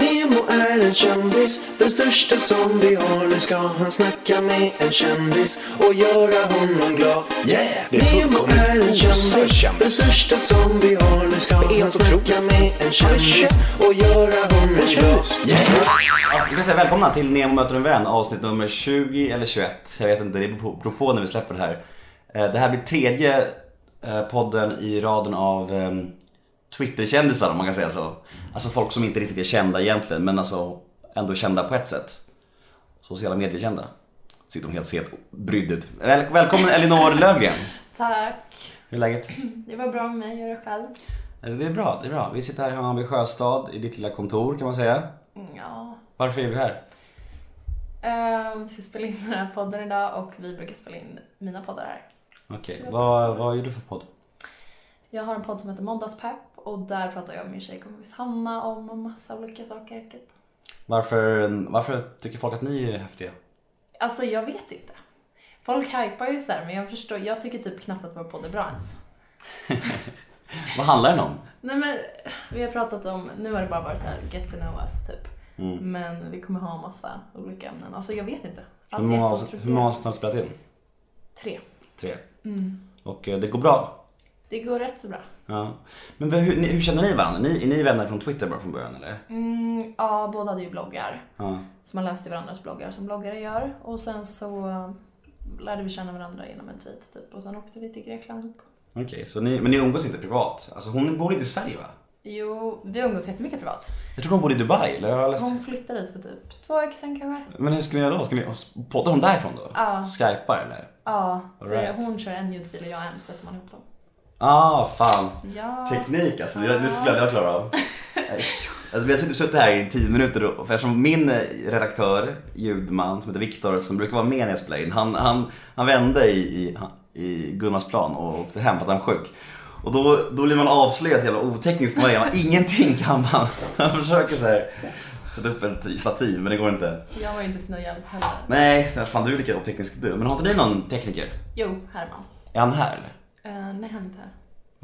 Nemo är en kändis, den största som vi har. Nu ska han snacka med en kändis och göra honom glad. Yeah, det är Nemo är en kändis, den största som vi har. Nu ska han snacka med en kändis känd. och göra honom glad. Yeah. Ja, vi kan säga välkomna till Nemo möter en vän avsnitt nummer 20 eller 21. Jag vet inte, det beror på- beror på när vi släpper det här. Eh, Det här blir tredje eh, podden i raden av ehm, Twitter-kändisar om man kan säga så. Alltså folk som inte riktigt är kända egentligen men alltså ändå kända på ett sätt. Sociala medier-kända. Sitter hon helt set brydd ut. Väl, välkommen Elinor Lövgren. Tack. Hur är läget? Det var bra med mig, gör det själv. Eh, Det är bra, det är bra. Vi sitter här i Hammarby sjöstad i ditt lilla kontor kan man säga. Mm, Ja. Varför är vi här? Ehm, Vi ska spela in den här podden idag och vi brukar spela in mina poddar här. Okej, vad, vad gör du för podd? Jag har en podd som heter Måndagspepp och där pratar jag med min tjejkompis Hanna om en massa olika saker. Typ. Varför, varför tycker folk att ni är häftiga? Alltså jag vet inte. Folk hypar ju så här, men jag förstår, jag tycker typ knappt att vår podd är bra ens. Vad handlar den om? Nej men vi har pratat om, nu har det bara varit så här get to know us typ. Mm. Men vi kommer ha massa olika ämnen. Alltså jag vet inte. Allt många, hur många avsnitt har du spelat in? Tre. Tre. Mm. Och eh, det går bra? Det går rätt så bra. Ja. Men hur, hur känner ni varandra? Ni, är ni vänner från Twitter bara från början eller? Mm, ja, båda hade ju bloggar. Ja. Så man läste varandras bloggar som bloggare gör. Och sen så eh, lärde vi känna varandra genom en tweet typ. Och sen åkte vi till Grekland ihop. Okej, så ni, men ni umgås inte privat? Alltså hon bor inte i Sverige va? Jo, vi umgås jättemycket privat. Jag tror hon bor i Dubai eller? Jag läst? Hon flyttade dit för typ två veckor sedan kanske. Men hur ska ni göra då? Ska ni, poddar hon därifrån då? Ja. Skypar eller? Ja, så Alright. hon kör en ljudfil och jag en, så sätter man ihop dem. Ah, fan. Ja. Teknik alltså, det, det skulle jag klara av. Alltså, vi har suttit- här i tio minuter då, för eftersom min eh, redaktör, ljudman som heter Viktor, som brukar vara med när jag spelar in, han, han, han vände i, i, i Gunnarsplan och åkte hem för att han var sjuk. Och då, då blir man avslöjad jävla oteknisk man är, ingenting kan man. Han försöker så här sätta upp ett stativ men det går inte. Jag var inte till någon hjälp heller. Nej, fan du är lika oteknisk du. Men har inte ni någon tekniker? Jo, Herman. Är han här eller? Uh, nej, han är inte här.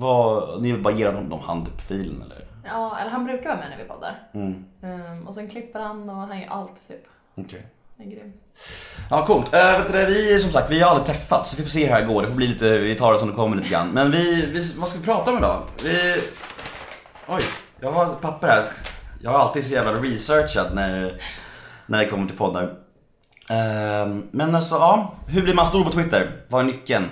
Vad, ni bara ger honom handfilen eller? Ja, eller han brukar vara med när vi poddar. Mm, Ehm, och sen klipper han och han gör allt typ. okej. Han är grym. Ja, coolt. Äh, vet du, det, vi, som sagt, vi har aldrig träffats, så vi får se hur det går. Det får bli lite, vi tar det som det kommer lite grann. Men vi, vi vad ska vi prata om idag? Vi... Oj, jag har ett papper här. Jag har alltid så jävla researchat när, när det kommer till poddar. Ehm, men alltså, ja. Hur blir man stor på Twitter? Vad är nyckeln?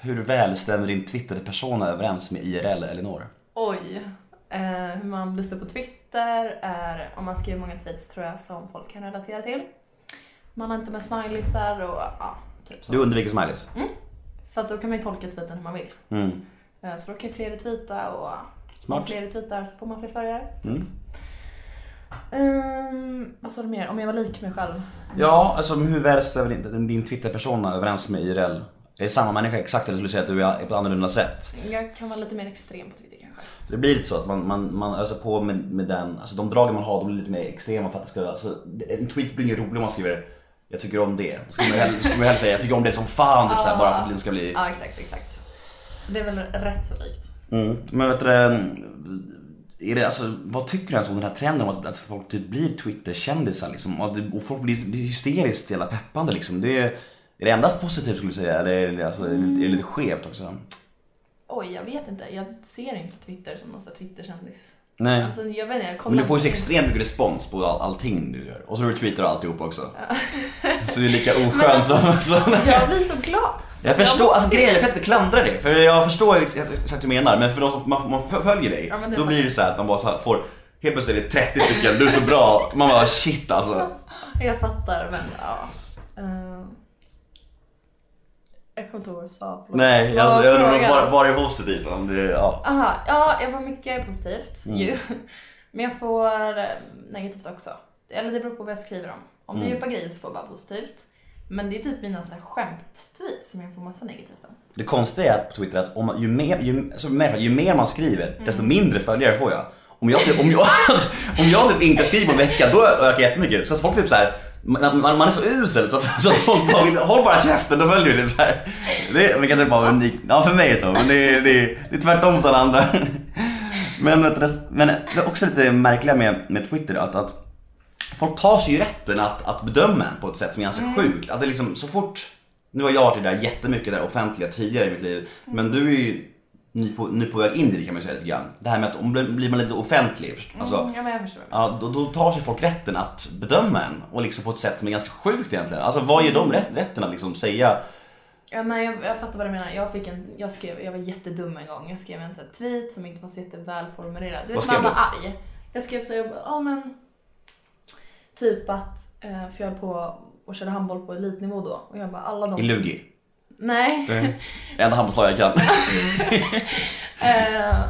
Hur väl stämmer din Twitter-persona överens med IRL Elinor? Oj. Eh, hur man blir stor på Twitter är om man skriver många tweets tror jag som folk kan relatera till. Man har inte med smileysar och ja, typ så. Du undviker smileys? För att då kan man ju tolka tweeten hur man vill. Mm. Eh, så då kan fler retweeta och Smart. fler retweetar så får man fler följare. Mm. Um, vad sa du mer? Om jag var lik mig själv? Ja, alltså hur väl stämmer din, din Twitter-persona överens med IRL? Är det samma människa exakt eller skulle säga att du är på ett annorlunda sätt? Jag kan vara lite mer extrem på Twitter kanske. Det blir lite så att man, man, man öser på med, med den, alltså de dragen man har de blir lite mer extrema för att det ska, alltså, en tweet blir ingen rolig om man skriver jag tycker om det. Då ska man hellre, säga jag tycker om det som fan typ, så här, bara för att det ska bli... Ja, exakt, exakt. Så det är väl rätt så likt. Mm. Men vet du, är det, alltså, vad tycker du ens om den här trenden om att, att folk typ blir Twitter-kändisar liksom? Och, folk blir är hysteriskt jävla peppande liksom. Det är, är det endast positivt skulle du säga? Eller är det, alltså, är det, lite- skevt också? Oj, jag vet inte. Jag ser inte Twitter som någon Twitter-kändis. Nej. Alltså, jag vet inte, jag kollar Men du får ju så extremt mycket respons på all, allting du gör. Och så retweetar du alltihop också. Så du är lika oskön som... som... Jag blir så glad. Jag förstår, måste- alltså grejen, jag kan inte klandra det. För jag förstår exakt vad du menar. Men för de som man, man följer dig, Ja, då blir det så här att man bara så här får Helt plötsligt är det 30 stycken, du är så bra. Man bara shit alltså. Jag fattar, men ja. Jag kommer inte ihåg vad du sa. Förlåt. Nej, alltså, jag undrar bara, bara är positivt. Om det, ja. Aha, ja, jag får mycket positivt Mm. ju. Men jag får eh, negativt också. Eller det beror på vad jag skriver om. Om det är Mm. djupa grejer så får jag bara positivt. Men det är typ mina så här skämt-tweets som jag får massa negativt om. Det konstiga är på Twitter att om, ju, mer, ju, alltså, mer, ju mer man skriver, desto mindre följare får jag. Om jag, typ, om jag, om jag typ inte skriver på en vecka, då ökar jag jättemycket. Så folk typ så här, man, man, man är så usel så att, så att folk bara vill, håll bara käften, då följer typ så här. Det är kanske bara unikt. Ja för mig är det så, men det är, det är, det är tvärtom för alla andra. Men, du, men det är också lite märkliga med, med Twitter att, att folk tar sig ju rätten att, att bedöma en på ett sätt som är ganska sjukt. Att det liksom så fort, nu har jag varit det där jättemycket där offentliga tidigare i mitt liv, men du är ju ny på, ny på väg in i det kan man säga lite grann. Det här med att om blir man lite offentlig, alltså, Mm, ja, men jag förstår. Ja, då, då tar sig folk rätten att bedöma en och liksom på ett sätt som är ganska sjukt egentligen. Alltså vad ger de rätt, rätten att liksom säga Ja, nej, jag, jag fattar vad du menar. Jag, fick en, jag, skrev, jag var jättedum en gång. Jag skrev en sån tweet som inte var så jättevälformulerad. Du vet, man skrev var arg. Jag skrev så här, ja men... Typ att, eh, för jag höll på och körde handboll på elitnivå då. Och jag bara, alla de i Lugi? Nej. Det enda handbollslag jag kan. Eh,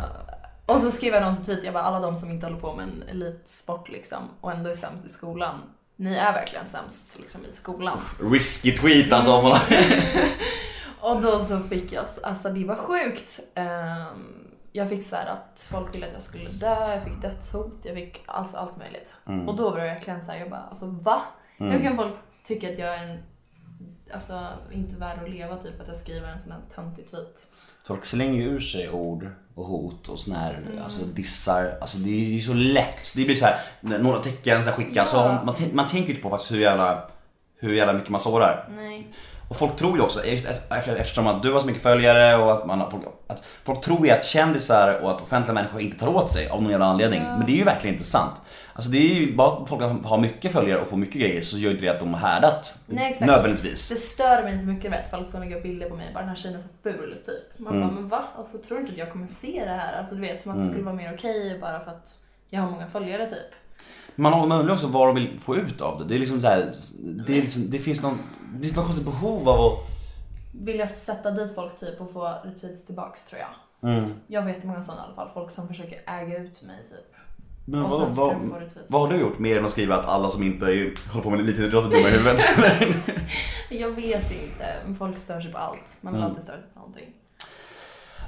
och så skrev jag någon tweet, jag bara, alla de som inte håller på med en elitsport liksom och ändå är sämst i skolan. Ni är verkligen sämst liksom, i skolan. Risky tweet alltså. om man- Och då så fick jag, alltså det var sjukt. Ehm, jag fick så här att folk ville att jag skulle dö, jag fick dödshot, jag fick alltså allt möjligt. Mm. Och då var det verkligen så här, jag bara, alltså va? Hur kan folk tycka att jag är en, alltså inte värd att leva typ, att jag skriver en sån här töntig tweet? Folk slänger ur sig ord och hot och sån här, Mm. alltså dissar. Alltså det är ju så lätt. Det blir så här, några tecken så skickas. Ja. Så man, man tänker inte på faktiskt hur jävla, hur jävla mycket man sårar. Nej. Och folk tror ju också, just eftersom att du har så mycket följare och att man har, folk, att folk tror ju att kändisar och att offentliga människor inte tar åt sig av någon jävla anledning. Men det är ju verkligen inte sant. Alltså det är ju bara att folk har mycket följare och får mycket grejer så gör inte det att de har härdat. Nej, exakt. Nödvändigtvis. Det stör mig inte så mycket vet, folk som lägger bilder på mig, bara den här tjejen är så ful typ. Man Mm. bara, men va? Alltså tror du inte att jag kommer se det här? Alltså du vet, som att det skulle vara mer okej bara för att jag har många följare typ. Man undrar också vad de vill få ut av det. Det är liksom så här, det, är liksom, det finns någon, det finns något konstigt behov av att Vill jag sätta dit folk typ och få retweets tillbaks tror jag. Mm. Jag vet många sådana i alla fall, folk som försöker äga ut mig typ. Men Och vad, vad, vad har du gjort mer än att skriva att alla som inte är, håller på med lite idrott är dumma i huvudet? Jag vet inte, folk stör sig på allt. Man vill Mm. alltid störa sig på någonting.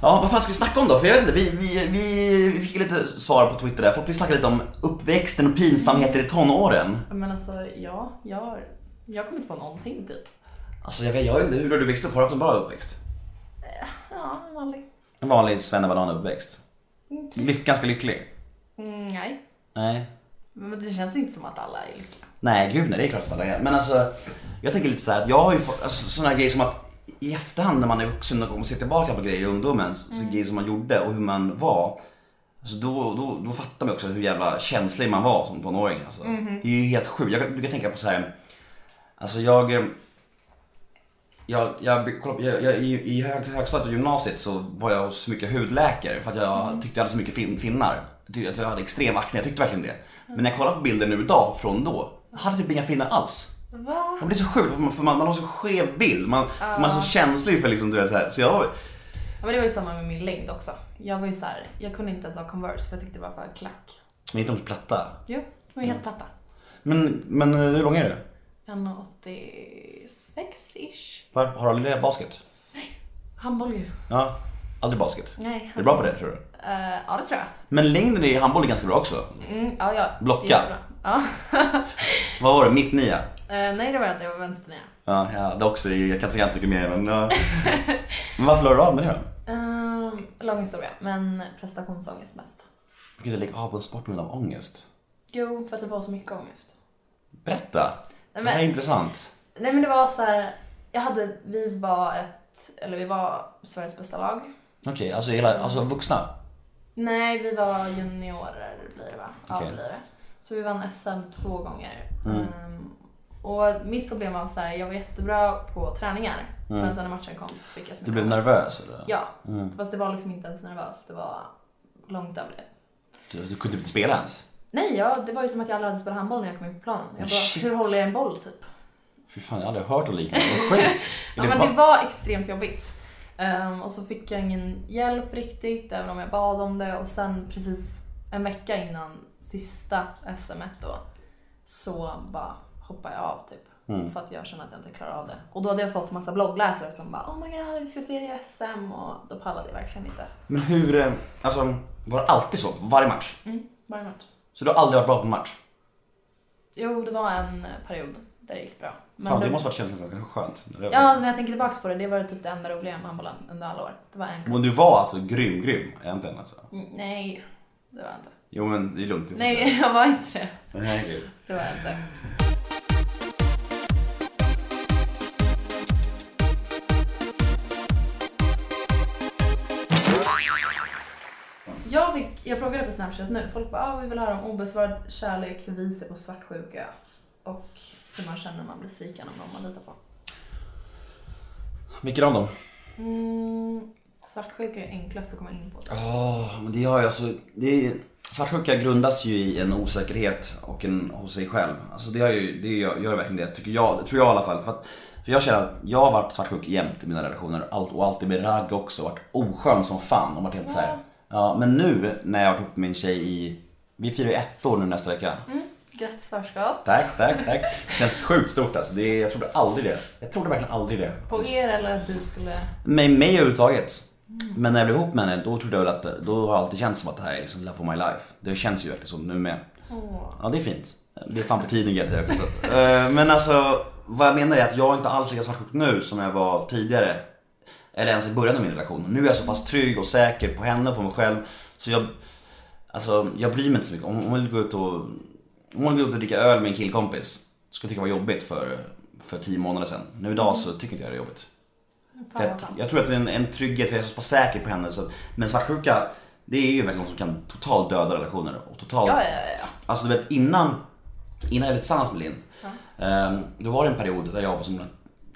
Ja, vad fan ska vi snacka om då? För jag vet inte, vi, vi, vi, fick lite svar på Twitter där. Folk vill snacka lite om uppväxten och pinsamheter i tonåren. Men alltså, ja, jag jag har kommit på någonting typ. Alltså jag vet, jag inte, hur har du växt upp? Har du haft en bra uppväxt? Ja, en vanlig. En vanlig svennebanan-uppväxt? Lyck, ganska lycklig? Mm, nej. Nej. Men det känns inte som att alla är lyckliga. Nej, gud nej, det är klart att alla är. Men alltså, jag tänker lite så här att jag har ju fått, alltså, sådana grejer som att i efterhand när man är vuxen och ser tillbaka på grejer i ungdomen, så grejer som man gjorde och hur man var. Alltså då, då, då fattar man också hur jävla känslig man var som tonåring. Alltså. Det är ju helt sjukt. Jag brukar tänka på så här. Alltså jag... eh, Jag, jag, jag, jag, I i hög, högstadiet och gymnasiet så var jag hos mycket hudläkare för att jag tyckte jag hade så mycket fin, finnar. Jag tyckte att jag hade extrem akne, jag tyckte verkligen det. Men när jag kollar på bilder nu idag från då, jag hade typ inga finnar alls. Va? Man blir så sjukt för man, man, har så skev bild. Man, för man är så känslig för liksom, du vet, så här. Så jag, Ja, men det var ju samma med min längd också. Jag var ju så här, jag kunde inte ens ha Converse för jag tyckte det var för klack. men inte de platta. Jo, de var ju helt platta. Men, men eh, hur lång är du? 1,86-ish. Var, har du aldrig basket? Handboll ju. Ja, aldrig basket. Nej. Är du bra på det tror du? Eh, ja, det tror jag. Men längden i handboll är ganska bra också. Mm, ja, ja. Blocka. Ja. Vad var det? Mitt nia? Eh, nej, det var jag inte. Jag var vänsternia. Ja, ja, det också, jag kan inte säga så mycket mer men... Ja. men varför la du av med det då? Um, lång historia, men prestationsångest mest. Du kan inte lägga av på en sport på grund av ångest. Jo, för att det var så mycket ångest. Berätta. Nej, Det här är men, intressant. nej, men det var så här. Jag hade, vi var ett, eller vi var Sveriges bästa lag. Okej, alltså, hela, alltså vuxna? Nej, vi var juniorer blir det va? Ja, det blir det. Så vi vann SM två gånger. Mm. Ehm, och mitt problem var så här, jag var jättebra på träningar. Mm. Men sen när matchen kom så fick jag så Du blev ångest. nervös eller? Ja, Mm. fast det var liksom inte ens nervöst. Det var långt över det. Du, du kunde inte spela ens? Nej, ja, det var ju som att jag aldrig hade spelat handboll när jag kom in på planen. Jag bara, hur håller jag en boll typ? Fy fan, jag har aldrig hört något liknande. Vad sjukt. Ja, men det var extremt jobbigt. Ehm, och så fick jag ingen hjälp riktigt, även om jag bad om det. Och sen precis en vecka innan sista SM då, så bara hoppade jag av typ. Mm. För att jag kände att jag inte klarade av det. Och då hade jag fått massa bloggläsare som bara Oh my god, vi ska se i SM. Och då pallade jag verkligen inte. Men hur, eh, alltså var det alltid så? Varje match? Mm, varje match. Så du har aldrig varit bra på match? Jo, det var en eh, period där det gick bra. Men Fan, det måste varit känns ganska skönt. Ja, alltså när jag tänker tillbaka på det, det var typ det enda roliga med handbollen under alla år. Det var en Men du var alltså grym, grym egentligen alltså? Mm, Nej, Det var jag inte. Jo men det är lugnt. Nej, jag var inte det. Nej. Det var jag inte. Jag, fick, jag frågade på Snapchat nu, folk bara ah, vi vill höra om obesvarad kärlek, hur vi ser på svartsjuka och hur man känner när man blir sviken av någon man litar på. Vilken av dem? Mm, svartsjuka är enklast att komma in på. Åh, men det har ju alltså, det är, svartsjuka grundas ju i en osäkerhet och en hos sig själv. Alltså det, har ju, det gör, gör verkligen det, tycker jag, det tror jag i alla fall. För, att, för jag känner att jag har varit svartsjuk jämt i mina relationer och alltid med ragg också, varit oskön som fan och varit helt så här. Ja, men nu när jag har varit ihop med min tjej i, vi firar ju ett år nu nästa vecka. Mm, grattis förskott. Tack, tack, tack. Det känns sjukt stort alltså. Det jag trodde aldrig det. Jag trodde verkligen aldrig det. På er eller att du skulle... Med mig överhuvudtaget. Men när jag blev ihop med henne, då trodde jag väl att, då har det alltid känts som att det här är liksom love of my life. Det känns ju verkligen så nu med. Åh. Ja, det är fint. Det är fan på tiden säga också. Så eh, Men alltså, vad jag menar är att jag är inte alls lika svartsjuk nu som jag var tidigare. Eller ens i början av min relation. Nu är jag så pass trygg och säker på henne och på mig själv. Så jag, alltså, jag bryr mig inte så mycket. Om hon vill gå ut och, om hon vill gå ut och dricka öl med en killkompis. Skulle jag tycka det var jobbigt för, för tio månader sedan. Nu idag så tycker inte jag det är jobbigt. För att, jag tror att det är en, en trygghet, för jag är så pass säker på henne. Så att, men svartsjuka, det är ju verkligen något som kan totalt döda relationer. Och totalt, ja, ja, ja. Alltså du vet innan, innan jag blev tillsammans med Linn. Ehm, då var det en period där jag var som,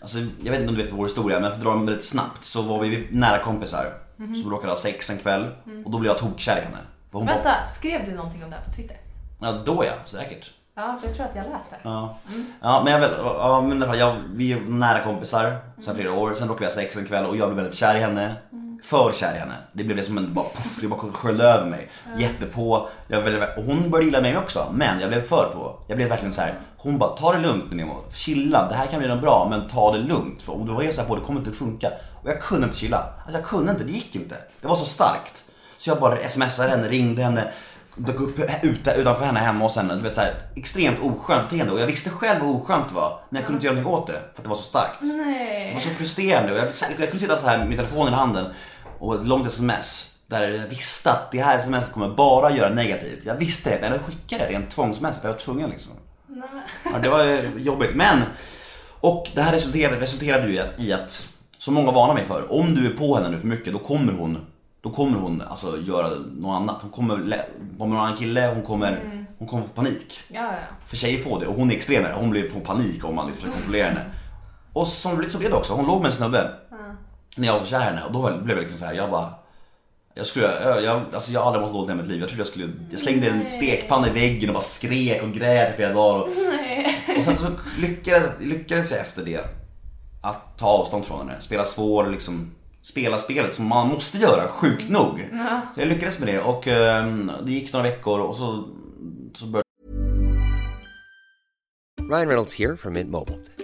alltså jag vet inte om du vet vår historia men för att dra den väldigt snabbt så var vi nära kompisar. Mhm. Som råkade ha sex en kväll och då blev jag tokkär i henne. Hon var, Vänta, skrev du någonting om det här på Twitter? ja då ja, säkert. Ja, för jag tror att jag läste. Ja. ja men jag vet, ja, men i alla fall, jag, vi är nära kompisar sen flera år, sen råkade vi ha sex en kväll och jag blev väldigt kär i henne. För kär i henne. Det blev det som en, bara, puff, det bara sköljde över mig. Jättepå. Jag och hon började gilla mig också, men jag blev för på. Jag blev verkligen så här. hon bara, ta det lugnt nu Nemo. Chilla, det här kan bli något bra, men ta det lugnt. För om du helt så här på, det kommer inte att funka. Och jag kunde inte chilla. Alltså jag kunde inte, det gick inte. Det var så starkt. Så jag bara smsade henne, ringde henne, dök upp ute, utanför henne hemma hos henne. Du vet så här, extremt oskönt beteende. Och jag visste själv hur oskönt det var, men jag kunde inte göra någonting åt det. För att det var så starkt. Det Nej. var så frustrerande. Och jag, jag kunde sitta så här med telefonen i handen och ett långt sms. Där jag visste att det här sms kommer bara göra negativt. Jag visste det, men jag skickade det rent tvångsmässigt. för Jag var tvungen liksom. Nej. Ja, det var jobbigt. Men, och det här resulterade, resulterade ju i att, som många varnar mig för, om du är på henne nu för mycket då kommer hon då kommer hon alltså göra något annat. Hon kommer vara med någon annan kille, hon kommer, hon kommer få panik. Ja, ja. För tjejer får det och hon är extremare, hon blir får panik om man liksom försöker kontrollera henne. Och som så blev det också, hon låg med en snubbe. När jag var kär i henne och då blev det liksom så här, jag bara jag skulle, jag, jag, alltså jag har aldrig mått dåligt i mitt liv. Jag trodde jag skulle, jag slängde en stekpanna i väggen och bara skrek och grät i flera dagar. Och, och sen så lyckades, lyckades jag efter det att ta avstånd från henne. Spela svår, liksom spela spelet som man måste göra, sjukt nog. Så jag lyckades med det och ehm, det gick några veckor och så, så började Ryan Reynolds here from Mint Mobile.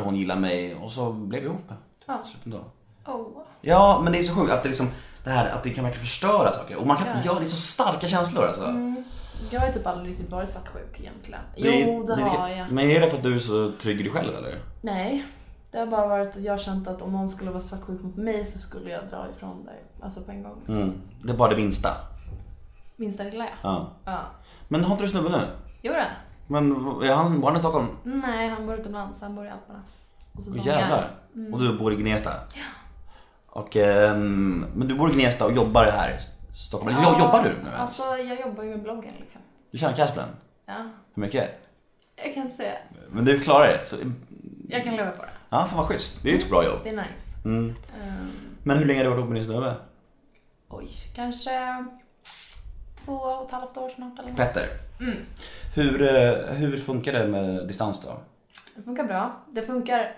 hon gilla mig och så blev vi ihop. Ja. Då. Oh. Ja, men det är så sjukt att det liksom, det här att det kan verkligen förstöra saker. Och man kan inte göra det, är så starka känslor alltså. Jag har typ aldrig riktigt varit svartsjuk egentligen. Det Jo, det, är- har jag. Men är det för att du är så trygg i dig själv eller? Nej. Det har bara varit att jag har känt att om någon skulle vara svartsjuk mot mig så skulle jag dra ifrån där. Alltså på en gång. Liksom. Mm. Det är bara det minsta. Minsta lilla ja. Ja. ja. Men har inte du snubbe nu? Jo det. Men är han, var han i Stockholm? Nej, han bor utomlands. Han bor i Alperna. Och så Åh, jävlar. Och du bor i Gnesta? Ja. Och, ehm, men du bor i Gnesta och jobbar här i Stockholm. Eller jobbar du nu? Alltså jag jobbar ju med bloggen liksom. Du tjänar cash på den? Ja. Hur mycket? Jag kan inte säga. Men du klarar det? Så, Jag kan leva på det. ja, fan vad schysst. Det är ju ett bra jobb. Det är nice. Mm. Ehm, Men hur länge har du varit ihop med din snubbe? oj, kanske två och ett halvt år snart eller något. Petter. Hur, eh, hur funkar det med distans då? Det funkar bra. Det funkar,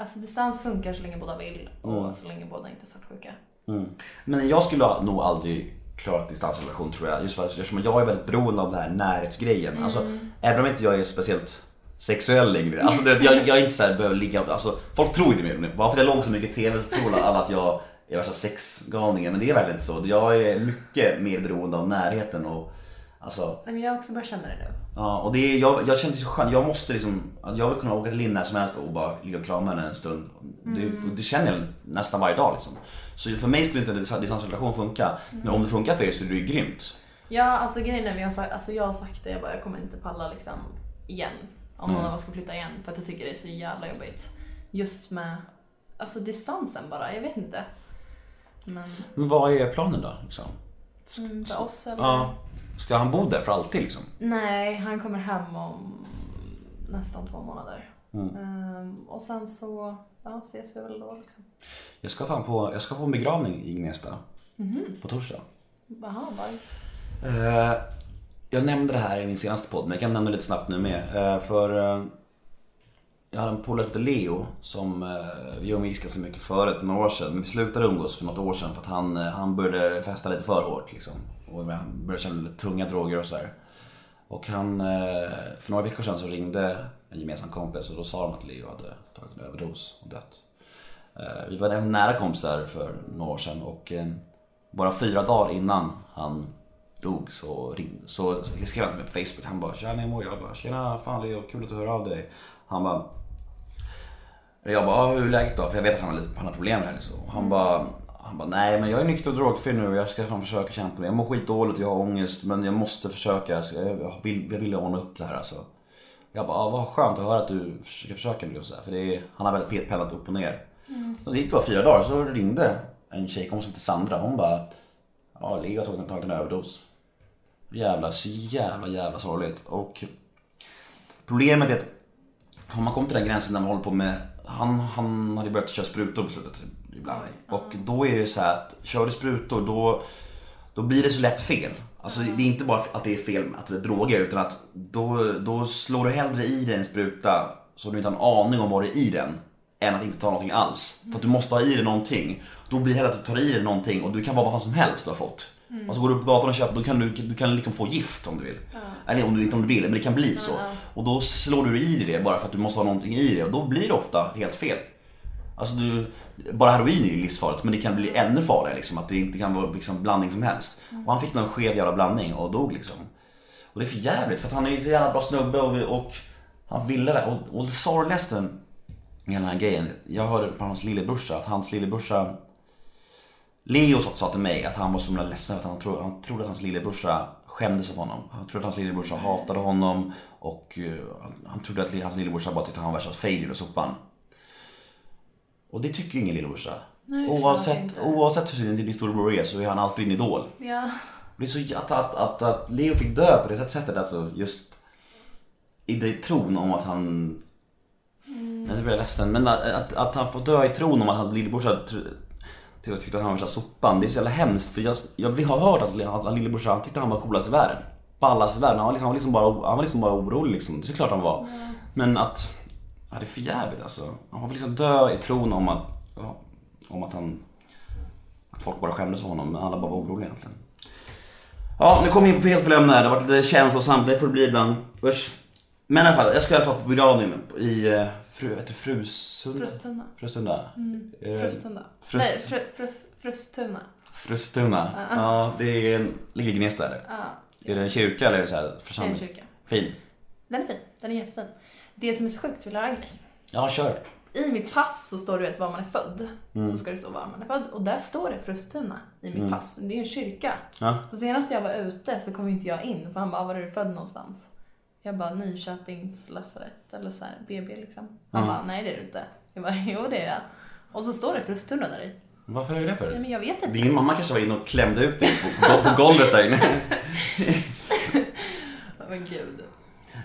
alltså distans funkar så länge båda vill och Mm. så länge båda inte är svartsjuka. Mm. Men jag skulle nog aldrig klarat distansrelation tror jag. Just för att eftersom jag är väldigt beroende av den här närhetsgrejen. Mm. Alltså, även om inte jag är speciellt sexuell längre. Alltså, jag, jag är inte så här, behöver ligga, alltså, folk tror ju det nu. Bara för att jag låg så mycket i TV så tror alla att jag är värsta sexgalningen. Men det är verkligen inte så. Jag är mycket mer beroende av närheten och alltså Nej, men jag har också börjat känna det nu. Ja, och det är, jag, jag känner det så skönt. Jag måste liksom, att jag vill kunna åka till Linn när som helst och bara ligga och krama henne en stund. Det, det känner jag nästan varje dag liksom. Så för mig skulle inte en distans- distansrelation funka. Men om det funkar för er så är det ju grymt. Ja, alltså grejen är, har sagt, alltså jag har sagt det, jag bara, jag kommer inte palla liksom igen. Om någon av oss ska flytta igen, för att jag tycker det är så jävla jobbigt. Just med, alltså distansen bara, jag vet inte. Men Men vad är planen då? Liksom? mm, för oss eller? Ja, ska han bo där för alltid liksom? Nej, han kommer hem om nästan två månader. Mm. Ehm, och sen så ja, ses vi väl då liksom. Jag ska fan på, jag ska på en begravning i Gnesta. På torsdag. Jaha, bara. Eh, jag nämnde det här i min senaste podd, men jag kan nämna det lite snabbt nu med. Eh, för eh, jag hade en polare som Leo som eh, vi umgicks ganska mycket förut för några år sedan. Men vi slutade umgås för något år sedan för att han, eh, han började festa lite för hårt liksom. Och han började känna lite tunga droger och sådär. Och han, eh, för några veckor sedan så ringde en gemensam kompis och då sa de att Leo hade tagit en överdos och dött. Eh, vi var nära kompisar för några år sedan och bara fyra dagar innan han dog så, ringde, så skrev han till mig på Facebook. Han bara Tjena Nemo” jag bara “Tjena, fan Leo, kul att du hör av dig”. Han bara jag bara, "Ja, hur är läget då? För jag vet att han har, lite, han har problem med det. Liksom. Han bara, han bara, nej men jag är nykter och drogfri nu och jag ska fan försöka kämpa med Jag mår skitdåligt och jag har ångest men jag måste försöka. Ska- jag, vill, jag vill ordna upp det här alltså. Jag bara, ah, vad skönt att höra att du försöker försöka nu För det är, han har väldigt petpellat upp och ner. Så det gick bara fyra dagar så ringde en tjejkompis som heter Sandra. Hon bara, ja Leo har tagit, en överdos. Jävla, så jävla jävla sorgligt. Och problemet är att har man kommit till den gränsen när man håller på med Han, han hade börjat köra sprutor på slutet ibland. Och då är det ju så här att kör du sprutor då, då blir det så lätt fel. Alltså det är inte bara att det är fel att det är droger utan att då, då slår du hellre i dig en spruta så du inte har en aning om vad det är i den. Än att inte ta någonting alls. För att du måste ha i dig någonting. Då blir det hellre att du tar i dig någonting och du kan vara vad fan som helst du har fått. Och så går du på gatan och köper, då kan du, du kan liksom få gift om du vill. Eller om du inte om du vill, men det kan bli så. Och då slår du i det bara för att du måste ha någonting i det och då blir det ofta helt fel. Alltså du, bara heroin är ju livsfarligt men det kan bli ännu farligare liksom. Att det inte kan vara liksom blandning som helst. Och han fick någon skev jävla blandning och dog liksom. Och det är för jävligt för att han är ju så jävla bra snubbe och, och han ville det. Och, och det sorgligaste med hela den här grejen. Jag hörde på hans lillebrorsa att hans lillebrorsa Leo sa till mig att han var så himla ledsen att han, tro, han trodde att hans lillebrorsa skämdes av honom. Han trodde att hans lillebrorsa hatade honom och eh, han, trodde att hans lillebrorsa bara tyckte att han var värsta failure och sopan. Och det tycker ju ingen lillebrorsa. Nej, oavsett, oavsett hur din storebror är så är han alltid din idol. Ja. Och Det är så att, att, att, att Leo fick dö på det sättet, alltså just i det tron om att han... Nej, nu blir jag ledsen. Men att, att, att han får dö i tron om att hans lillebrorsa tyckte att han var värsta sopan. Det är så jävla hemskt för jag, jag har hört att hans hans lillebrorsa, han tyckte han var coolast i världen. Ballast i världen. Han var, liksom, han var liksom bara, han var liksom bara orolig liksom. Det är klart han var. Men att, ja det är för jävligt alltså. Han får liksom dö i tron om att, ja, om att han, att folk bara skämdes av honom. Men alla bara var oroliga egentligen. Ja, nu kommer vi in på helt fel ämne. Det har varit lite känslosamt, det får det bli ibland. Usch. Men i alla fall, jag ska i alla fall på begravning i eh, fru, heter Frusunda? Frustuna. Frustunda? Eh, Frustuna. Frust- Nej, fr, frust, Frustuna. Frustuna. Ja, det är, en- ligger i Gnesta eller? Ja, Är det en kyrka eller är det så här det är en församling? kyrka. Fin. Den är fin. Den är jättefin. Det som är så sjukt, vill du höra en grej? Ja, kör. I mitt pass så står det vet, var man är född. Mm. Så ska det stå var man är född. Och där står det Frustuna i mitt pass. Det är en kyrka. Ja. Så senast jag var ute så kom inte jag in. För han bara, var är du född någonstans? Jag bara, Nyköpings lasarett. Eller så här, BB liksom. Han bara, nej det är du inte. Jag bara, jo det är jag. Och så står det Frustuna där i. Varför är det Nej för? men jag vet inte. Din mamma kanske var inne och klämde ut dig på, på, golvet där inne. Men gud.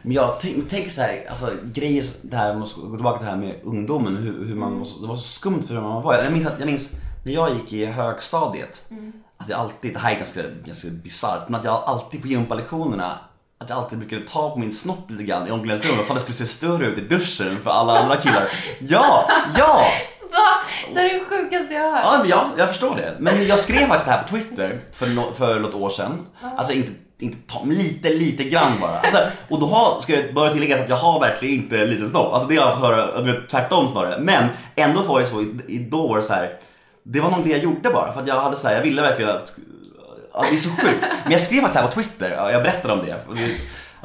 Men jag tänk, tänk så här, alltså grejer, det här, ska gå tillbaka till det här med ungdomen, hur, hur man, var så- det var så skumt för hur man var. Jag minns, att, jag minns när jag gick i högstadiet, att jag alltid, det här är ganska, ganska bisarrt, men att jag alltid på gympalektionerna att jag alltid brukade ta på min snopp lite grann i omklädningsrummet för att det skulle se större ut i duschen för alla andra killar. Ja, ja! Va? Det är det sjukaste jag har hört. Ja, jag förstår det. Men jag skrev faktiskt det här på Twitter för, no, för något år sedan. Alltså inte, inte ta, lite, lite grann bara. Alltså, och då har, ska jag börja tillägga att jag har verkligen inte liten snopp. Alltså det har jag fått höra, tvärtom snarare. Men ändå var det så, i- i- då var det så här. Det var någonting jag gjorde bara för att jag hade så här, jag ville verkligen att Ja, det är så sjukt. Men jag skrev faktiskt det här på Twitter, ja, jag berättade om det.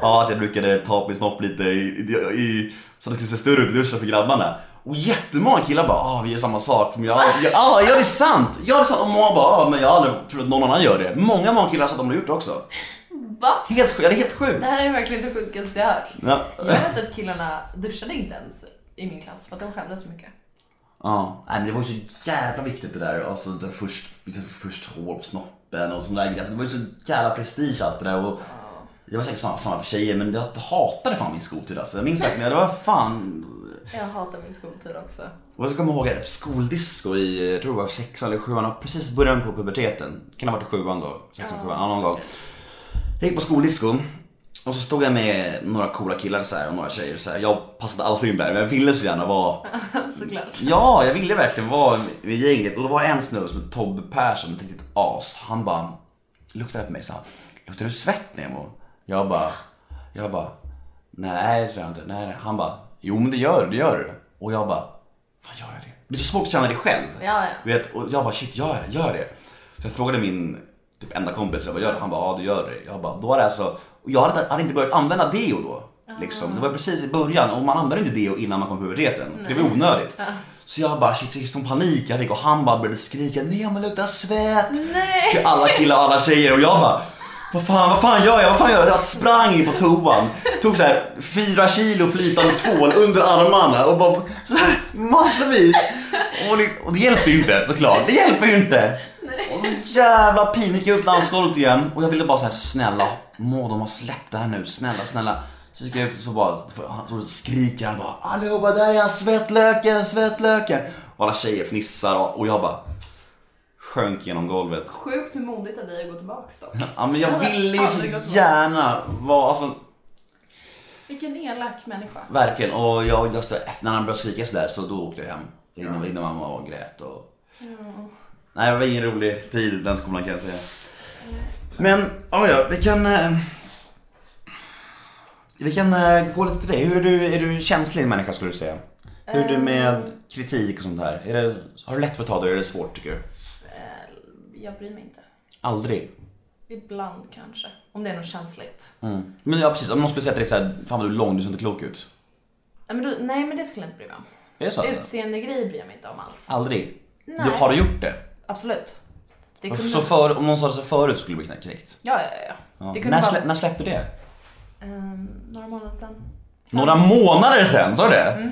Ja, att jag brukade ta upp min snopp lite i, i, så att det skulle se större ut i duschen för grabbarna. Och jättemånga killar bara ah vi gör samma sak. Men jag, jag, ah, ja det är sant! Ja det är sant. Och många bara ah, men jag har aldrig trott att någon annan gör det. Många, många killar har sagt att de har gjort det också. Va? Helt ja, det är helt sjukt. Det här är verkligen det sjukaste jag hört. Ja. Jag vet att killarna duschade inte ens i min klass för att de skämdes så mycket. Ja, nej, men det var ju så jävla viktigt det där. Alltså, det först, först hår på snoppen och sånt där. Alltså, det var ju så jävla prestige allt det där. Och jag var säkert samma, samma för tjejer men jag hatade fan min skoltid alltså. Jag minns att men det var fan... Jag hatar min skoltid också. Och så kommer jag ihåg ett skoldisco i, jag tror det var sexan eller sjuan, precis början på puberteten. Kan ha varit i sjuan då, sexan, sjuan, ja, någon gång. Jag gick på skoldisco och så stod jag med några coola killar så här, och några tjejer så här. Jag passade alls in där men jag ville så gärna vara Såklart. Ja, jag ville verkligen vara med gänget och då var det en snubbe som hette Tobbe Persson, ett riktigt as. Han bara luktade på mig och sa Luktar du svett Nemo? Jag bara, jag bara Nej det tror jag inte. Nej, nej. Han bara Jo men det gör du, det gör du. Och jag bara Vad gör jag det? Det är så svårt att känna det själv. Ja, ja. Vet, och jag bara shit gör det, gör det. Så jag frågade min typ enda kompis, jag bara, gör det? Han bara ja du gör det. Jag bara då är det alltså, och jag hade, hade inte börjat använda deo då. Liksom. Det var precis i början och man använder inte deo innan man kommer på puberteten. För det var onödigt. Så jag bara shit vilken sån panik jag fick och han bara började skrika nej men luktar svett. Nej. Till alla killar och alla tjejer och jag bara vad fan, vad fan gör jag? Vad fan gör jag? Jag sprang in på toan, tog så här fyra kilo flytande tvål under armarna och bara så här massvis. Och, liksom, och det hjälper ju inte såklart, det hjälper ju inte. Och så jävla pin gick jag upp dansgolvet igen och jag ville bara så här snälla må de ha släppt det här nu, snälla snälla. Så gick jag ut och så bara, så skriker han bara allihopa där är han, svettlöken, svettlöken. Och alla tjejer fnissar och, och jag bara sjönk genom golvet. Sjukt hur modigt av dig att gå tillbaks dock. Ja men jag Jag ville ju så gärna vara, alltså Vilken elak människa. verkligen. Och jag, det, när han började skrika sådär så då åkte jag hem. Ringde, ringde mamma och grät och... Nej det var ingen rolig tid den skolan kan jag säga. Men, ja ja, vi kan... eh, Vi kan eh, gå lite till dig. Hur är du, är du en känslig människa skulle du säga? Hur är du med kritik och sånt här? Är det, har du lätt för att ta det eller är det svårt tycker du? Eh, Jag bryr mig inte. Aldrig? Ibland kanske. Om det är något känsligt. Mm. Men ja precis, om någon skulle säga till dig såhär, fan vad du är lång, du ser inte klok ut. Nej men, då, nej men det skulle jag inte bry mig om. Är det så? Alltså? Utseendegrejer bryr jag mig inte om alls. Aldrig? Nej. Du, har du gjort det? Absolut. Det kunde... Så för, om någon sa det så förut skulle du bli knäckt? Ja, ja, ja. Ja. Det kunde När, vara... slä, när släppte det? Ehm, några månader sedan. Några månader sen, sa du det? Mm.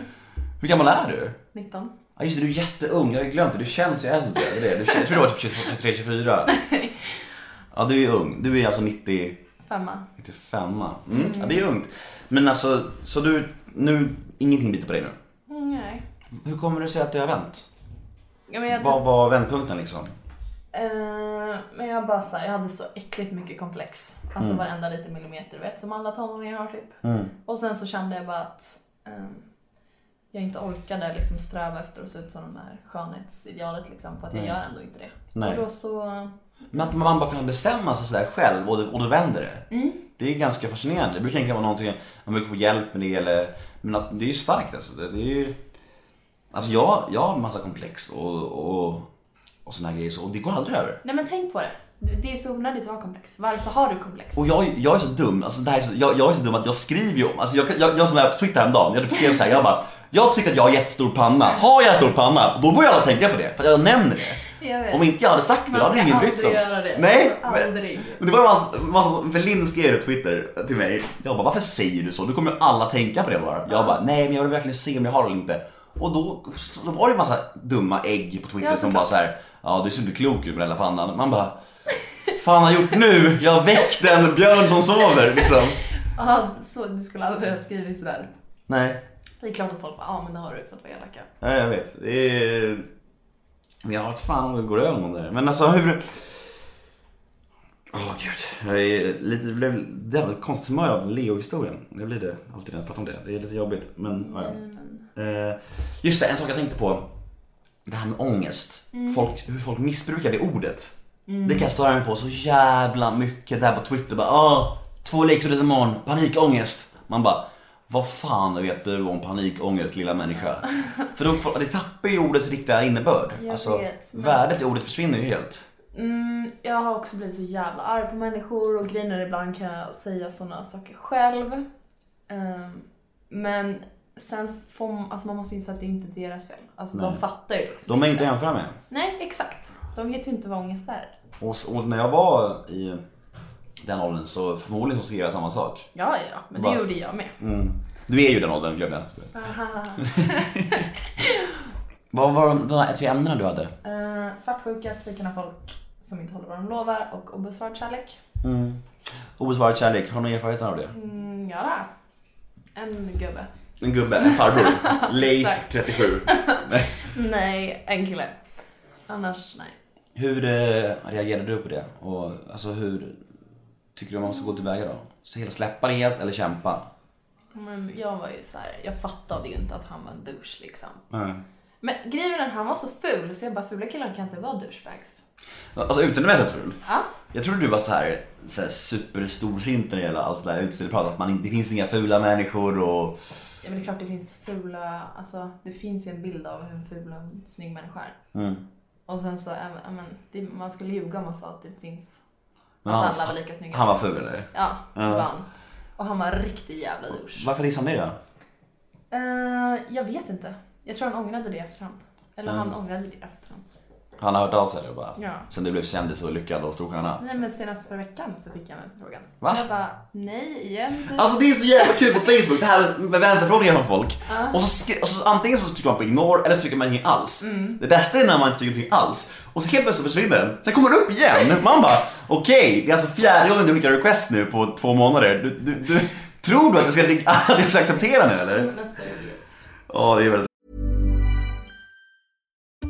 Hur gammal är du? 19. Ja just det, du är jätteung, jag har ju glömt det. Du känns ju äldre. Det det. Jag tror du var typ 23, 24. Ja du är ung. Du är alltså 90, Femma. 95. Mm. Ja det är ungt. Men alltså, så du, nu, ingenting biter på dig nu? Mm, nej. Hur kommer det sig att det har vänt? Ja, men jag, Vad var vändpunkten liksom? Eh, men jag bara så här, jag hade så äckligt mycket komplex. Alltså Mm. varenda liten millimeter, vet, som alla tonåringar har typ. Och sen så kände jag bara att ehm, jag inte orkade liksom sträva efter att se ut som de här skönhetsidealet liksom, för att jag gör ändå inte det. Nej. Och då så, Men att man bara kan bestämma sig sådär själv och, och då vänder det. Mm. Det är ganska fascinerande. Det brukar egentligen vara någonting, man brukar få hjälp med det eller, men att, det är ju starkt alltså. Det, det är ju, alltså jag, jag har en massa komplex och, och, och såna här grejer så, och det går aldrig över. nej men tänk på det. Det det är så onödigt att ha komplex. Varför har du komplex? Och jag, jag är så dum, alltså det här är så, jag, jag är så dum att jag skriver ju om, alltså jag, jag, jag som är på Twitter häromdagen, jag skrev så här, jag bara Jag tycker att jag har jättestor panna, har jag stor panna? Då börjar alla tänka på det, för jag nämner det. Jag. Om inte jag hade sagt det, då hade ingen brytt sig det. Nej! Aldrig. Men det var ju massa, massa för Linn skrev på Twitter till mig. Jag bara, varför säger du så? Då kommer alla tänka på det bara. Jag bara, nej men jag vill verkligen se om jag har det eller inte. Och då, då var det ju massa dumma ägg på Twitter Ja, som bara så här, ja du ser inte klok ut med den där pannan. Man bara, fan har jag gjort nu? Jag har väckt en björn som sover liksom. Ja, så du skulle aldrig ha skrivit sådär. Nej, Det är klart att folk bara, ja men det har du för att vara elaka. nej jag vet. Det är... Jag har inte fan om det går över någon där. Men alltså hur... Åh gud, jag är lite, det blev jävligt konstigt humör av Leo-historien. Det blir det alltid när jag pratar om det. Det är lite jobbigt men ja, ja. Men... Eh, Just det, en sak jag tänkte på. det här med ångest. Folk, hur folk missbrukar det ordet. Det kan jag störa mig på så jävla mycket där på Twitter. Bara, ah, två leksaker imorgon, panikångest. Man bara, vad fan vet du om panikångest lilla människa? För då, får- det tappar ju ordets riktiga innebörd. Jag alltså, vet, men- värdet i ordet försvinner ju helt. Mm, jag har också blivit så jävla arg på människor och grejer ibland kan jag säga sådana saker själv. Ehm, men sen får man, alltså man måste inse att det är inte deras fel. Alltså de fattar ju liksom De är inte jämföra med. Nej, exakt. De vet ju inte vad ångest är. Och, och när jag var i den åldern så förmodligen så skrev jag samma sak. Ja, ja, men det Vad- gjorde jag med. Du är ju den åldern, glömde jag. Vad var de här tre ämnena du hade? Uh, svartsjuka, svikna folk som inte håller vad de lovar och obesvarad kärlek. Obesvarad kärlek, har du någon erfarenhet av det? Mm, ja, där. En gubbe. En gubbe, en farbror. Leif, Exakt. 37. Nej. En kille. Annars, nej. Hur eh, reagerade du på det? Och alltså hur tycker du man ska gå tillväga då? Så hela släppa det helt eller kämpa? Men jag var ju så här, jag fattade ju inte att han var en douche liksom. Nej. Men grejen är den, han var så ful så jag bara, fula killar kan inte vara douchebags. Alltså utseendemässigt ful. Ja. Jag trodde du var så här, så här superstorsint när det gäller allt sådär utseendeprat. Att man inte, det finns inga fula människor och... Ja men det är klart det finns fula, alltså det finns en bild av hur en ful och en snygg människa är. Mm. Och sen så, ja, men, det, man skulle ljuga om man sa att det finns, Men att han- alla var lika snygga. Han var ful eller? Ja, det var han. Och han var riktig jävla douche. Varför dissade ni då? Eh, jag vet inte. Jag tror han ångrade det i efterhand. Eller han Mm. ångrade det i efterhand. Han har hört av sig eller bara? Ja. Sen du blev kändis och lyckad och storstjärna? Nej men senast förra veckan så fick jag den frågan. Va? Jag bara, nej igen typ. Alltså det är så jävla kul på Facebook, det här med vänförfrågningar från folk. Och, så och så antingen så trycker man på ignore eller så trycker man ingenting alls. Det bästa är när man inte trycker någonting alls. Och så helt plötsligt försvinner den. Sen kommer den upp igen. Man bara, okej, det är alltså fjärde gången du skickar request nu på två månader. Du, du, du, tror du att jag ska, att jag ska acceptera nu eller? Ja, det är väldigt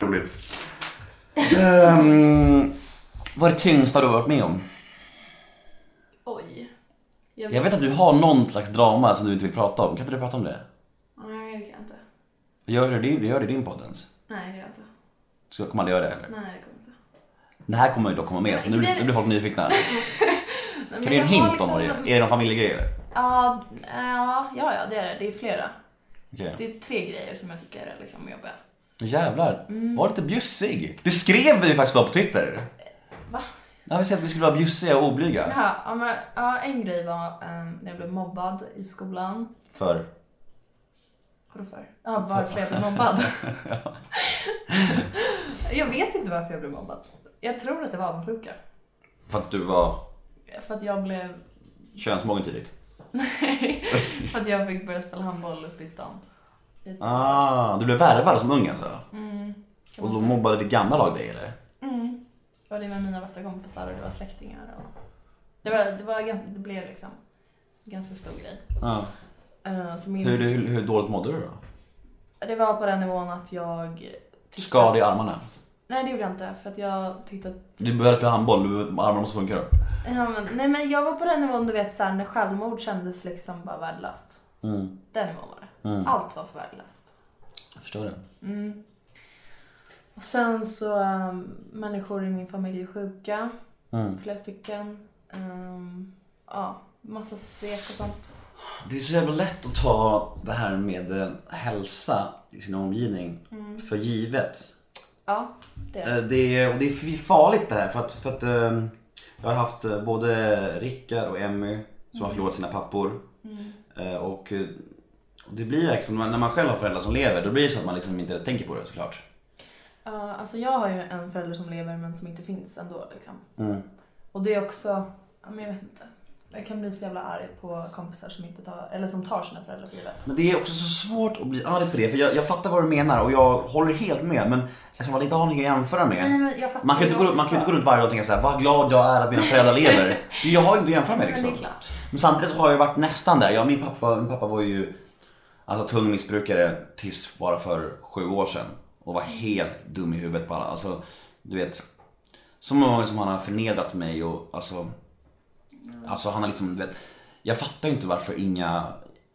roligt. Um, vad är det tyngsta du har varit med om? Oj. Jag, Jag vet att du har någon slags drama som du inte vill prata om. Kan inte du prata om det? Nej det kan jag inte. Gör du det, gör det i din podd ens? Nej det gör jag inte. Ska, kommer man aldrig göra det eller? Nej det kommer jag inte. Det här kommer ju dock komma med så nu, det- nu blir folk nyfikna. Nej, Kan men du ge en jag har hint om vad det är? liksom- Är det någon familjegrej eller? Ja, ja, ja, ja det är det. Det är flera. Okej. Det är tre grejer som jag tycker är liksom jobbiga. Jävlar, Mm. var lite bjussig. Det skrev vi faktiskt på Twitter. Va? Ja, vi säger att vi skulle vara bjussiga och oblyga. Ja, men, ja, en grej var um, när jag blev mobbad i skolan. För? Vadå för? Ja, varför jag blev mobbad. jag vet inte varför jag blev mobbad. Jag tror att det var avundsjuka. För att du var För att jag blev... könsmogen tidigt. för att jag fick börja spela handboll uppe i stan. I- Ah, du blev värvad som ung alltså? kan Och då säga. mobbade ditt gamla lag dig eller? Mm. Och det var mina bästa kompisar och det var släktingar. Och... Det, var, det, var, det blev liksom ganska stor grej. Eh, så min, Hur, hur, hur dåligt mådde du då? Det var på den nivån att jag... tyckte- Skadade i armarna? Nej det gjorde jag inte för att jag tyckte att... Du började spela handboll, du, armarna måste funka då? Ja, men, nej men jag var på den nivån du vet såhär när självmord kändes liksom bara värdelöst. Mm. Den nivån var det. Mm. Allt var så värdelöst. Jag förstår det. Mm. Och sen så, um, människor i min familj är sjuka. Mm. Flera stycken. Um, ja, massa svek och sånt. Det är så jävla lätt att ta det här med eh, hälsa i sin omgivning för givet. Ja, det är det. Eh, är, och det är farligt det här för att, för att eh, jag har haft eh, både Rickard och Emmy som har förlorat sina pappor. Eh, och det blir liksom, när man själv har föräldrar som lever, då blir det så att man liksom inte tänker på det såklart. Ja, alltså jag har ju en förälder som lever men som inte finns ändå liksom. Mm. Och det är också, ja men jag vet inte. Jag kan bli så jävla arg på kompisar som inte tar, eller som tar sina föräldrar för givet. Men det är också så svårt att bli arg på det, för jag, jag fattar vad du menar och jag håller helt med. Men eftersom man inte har något att jämföra med. Nej, men jag fattar man, kan inte gå, man kan inte gå runt varje dag och tänka såhär, vad glad jag är att mina föräldrar lever. Jag har ju inte att jämföra med Men det liksom. klart. Men samtidigt så har jag varit nästan där. Jag, min, pappa, min pappa var ju alltså, tung missbrukare tills bara för sju år sedan. Och var helt dum i huvudet på alla. Alltså, du vet. Så många gånger som han har förnedrat mig och alltså. Alltså han har liksom, du vet. Jag fattar ju inte varför inga,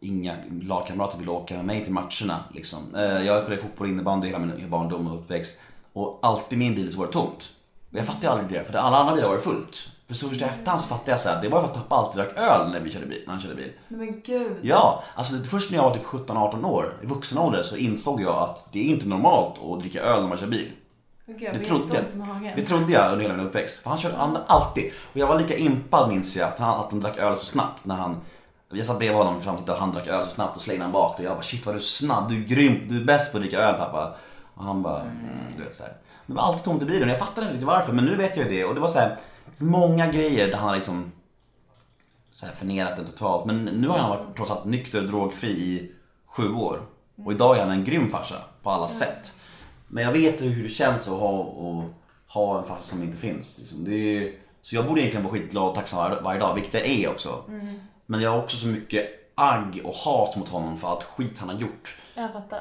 inga lagkamrater vill åka med mig till matcherna liksom. Eh, jag Jag spelade fotboll och innebandy hela min barndom och uppväxt. Och alltid min bil så var det tomt. Men jag fattar ju aldrig det, för alla andra bilar var det fullt. För så först i efterhand så fattade jag så här, det var ju för att pappa alltid drack öl när, vi körde bil, när han körde bil. Men gud. Ja, alltså det- först när jag var typ 17-18 år, i vuxen ålder, så insåg jag att det är inte normalt att dricka öl när man kör bil. Gud, jag Det trodde, magen. det trodde jag under hela min uppväxt. För han körde han alltid. Och jag var lika impad minns jag att han, att han drack öl så snabbt när han jag satt bredvid honom fram till att han drack öl så snabbt och slängde han bak och jag bara shit vad du är snabb, du är grym, du är bäst på att dricka öl pappa. Och han bara, mm, du vet så här. Det var alltid tomt i bilen och jag fattade inte riktigt varför men nu vet jag ju det och det var så här, många grejer där han har liksom så här förnerat den totalt. Men nu har han varit trots allt nykter och drogfri i sju år. Och idag är han en grym farsa på alla sätt. Men jag vet hur det känns att ha, att ha en farsa som inte finns. Liksom. Det är, så jag borde egentligen vara skitglad och tacksam var, varje dag, vilket jag är också. Men jag har också så mycket agg och hat mot honom för allt skit han har gjort.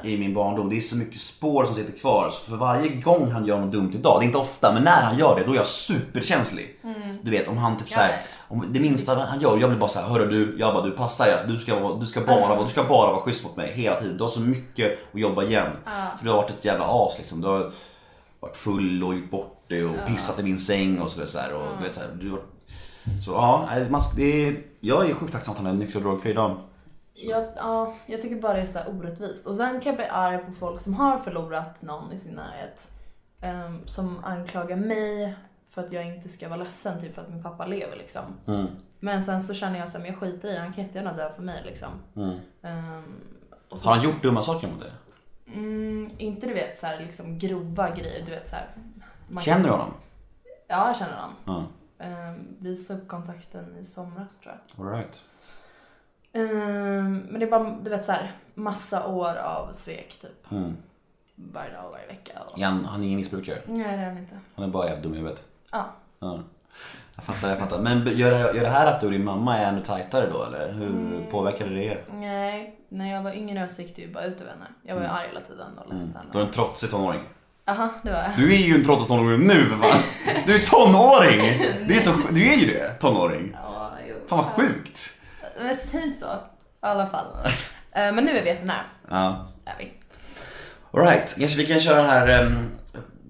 I min barndom. Det är så mycket spår som sitter kvar. Så för varje gång han gör något dumt idag, det är inte ofta, men när han gör det då är jag superkänslig. Du vet om han typ såhär, om det minsta han gör, jag blir bara såhär, hörru du, jag bara du passar alltså, du, ska, du, ska bara, du ska bara vara schysst mot mig hela tiden. Du har så mycket att jobba igen. För du har varit ett jävla as liksom. Du har varit full och gjort bort det och pissat i min säng och sådär. Så och, vet, så, här, du har, så ja, man, det är, jag är sjukt tacksam att han är nykter och drogfri idag. Jag, ja, jag tycker bara det är så orättvist. Och sen kan jag bli arg på folk som har förlorat någon i sin närhet. ehm, som anklagar mig för att jag inte ska vara ledsen, typ för att min pappa lever liksom. Men sen så känner jag så här, men jag skiter i han kan jättegärna dö för mig liksom. Ehm, och så, Har han gjort dumma saker mot dig? mm, inte du vet så här, liksom grova grejer, du vet så här. Känner du honom? Ja, jag känner honom. Ja. Um, vi upp kontakten i somras tror jag. All right. Ehm, men det är bara, du vet så här, massa år av svek typ. Mm. Varje dag och varje vecka. Och... Är han, är ingen missbrukare? Nej, det är han inte. Han är bara jävligt dum i huvudet. Ja. Ja. Jag fattar, jag fattar. Men gör det, gör det här att du och din mamma är ännu tajtare då eller? Hur påverkade det er? Nej, när jag var yngre så gick det ju bara ut över henne. Jag var ju arg hela tiden och ledsen. Du är en trotsig tonåring. Jaha, det var jag. Du är ju en trotsig tonåring nu fan. Du är tonåring! Det är så, du är ju det, tonåring. Ja, jo. Fan vad sjukt. Men säg inte så. I alla fall. Eh, men nu är vi veterinär. Ja. Är vi. Alright, kanske vi kan köra den här. ehm,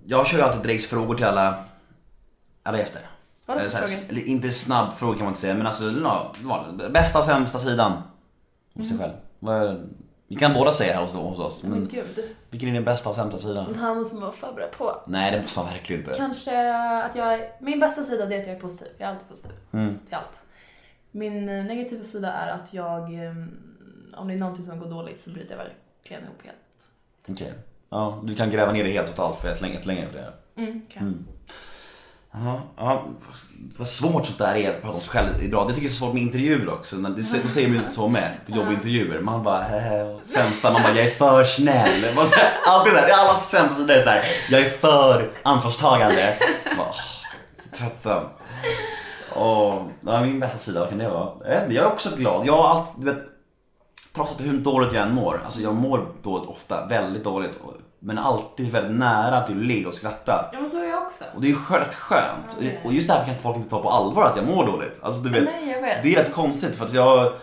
jag kör ju alltid Drakes frågor till alla, alla gäster. Vad är det Eh, för frågor? Inte snabb fråga kan man inte säga men alltså, vad- bästa och sämsta sidan. Hos dig själv. Vad- Vi kan båda säga här hos, hos oss. Mm. Men Men gud. vilken är din bästa och sämsta sida? Den här måste man vara förberedd på. Nej det måste man verkligen inte. Kanske att jag är, min bästa sida det är att jag är positiv. Jag är alltid positiv Mm. till allt. Min eh, negativa sida är att jag, eh, om det är någonting som går dåligt så bryter jag verkligen ihop helt. Okej. Ja, du kan gräva ner det helt totalt för ett länge, ett länge för det. Mm, kan. Jaha, ja, vad svårt sånt där är att prata om sig själv idag. Det tycker jag är så svårt med intervjuer också. Det, då säger man ju så med på jobbintervjuer. Man bara, hehe, sämsta, man bara, jag är för snäll. Man så här, Alltid där, det är allas sämsta sida är såhär, jag är för ansvarstagande. Man Bara, åh, så tröttsam. Och, ja, min bästa sida, vad kan det vara? Jag, vet inte, jag är också glad. Jag har alltid, du vet, trots att hur dåligt jag än mår, alltså jag mår dåligt ofta, väldigt dåligt. Men alltid väldigt nära till att le och skratta. Ja men så är jag också. Och det är ju rätt skönt. Ja. Och just därför kan inte folk inte ta på allvar att jag mår dåligt. Alltså du vet, Nej, jag vet. det är rätt konstigt för att jag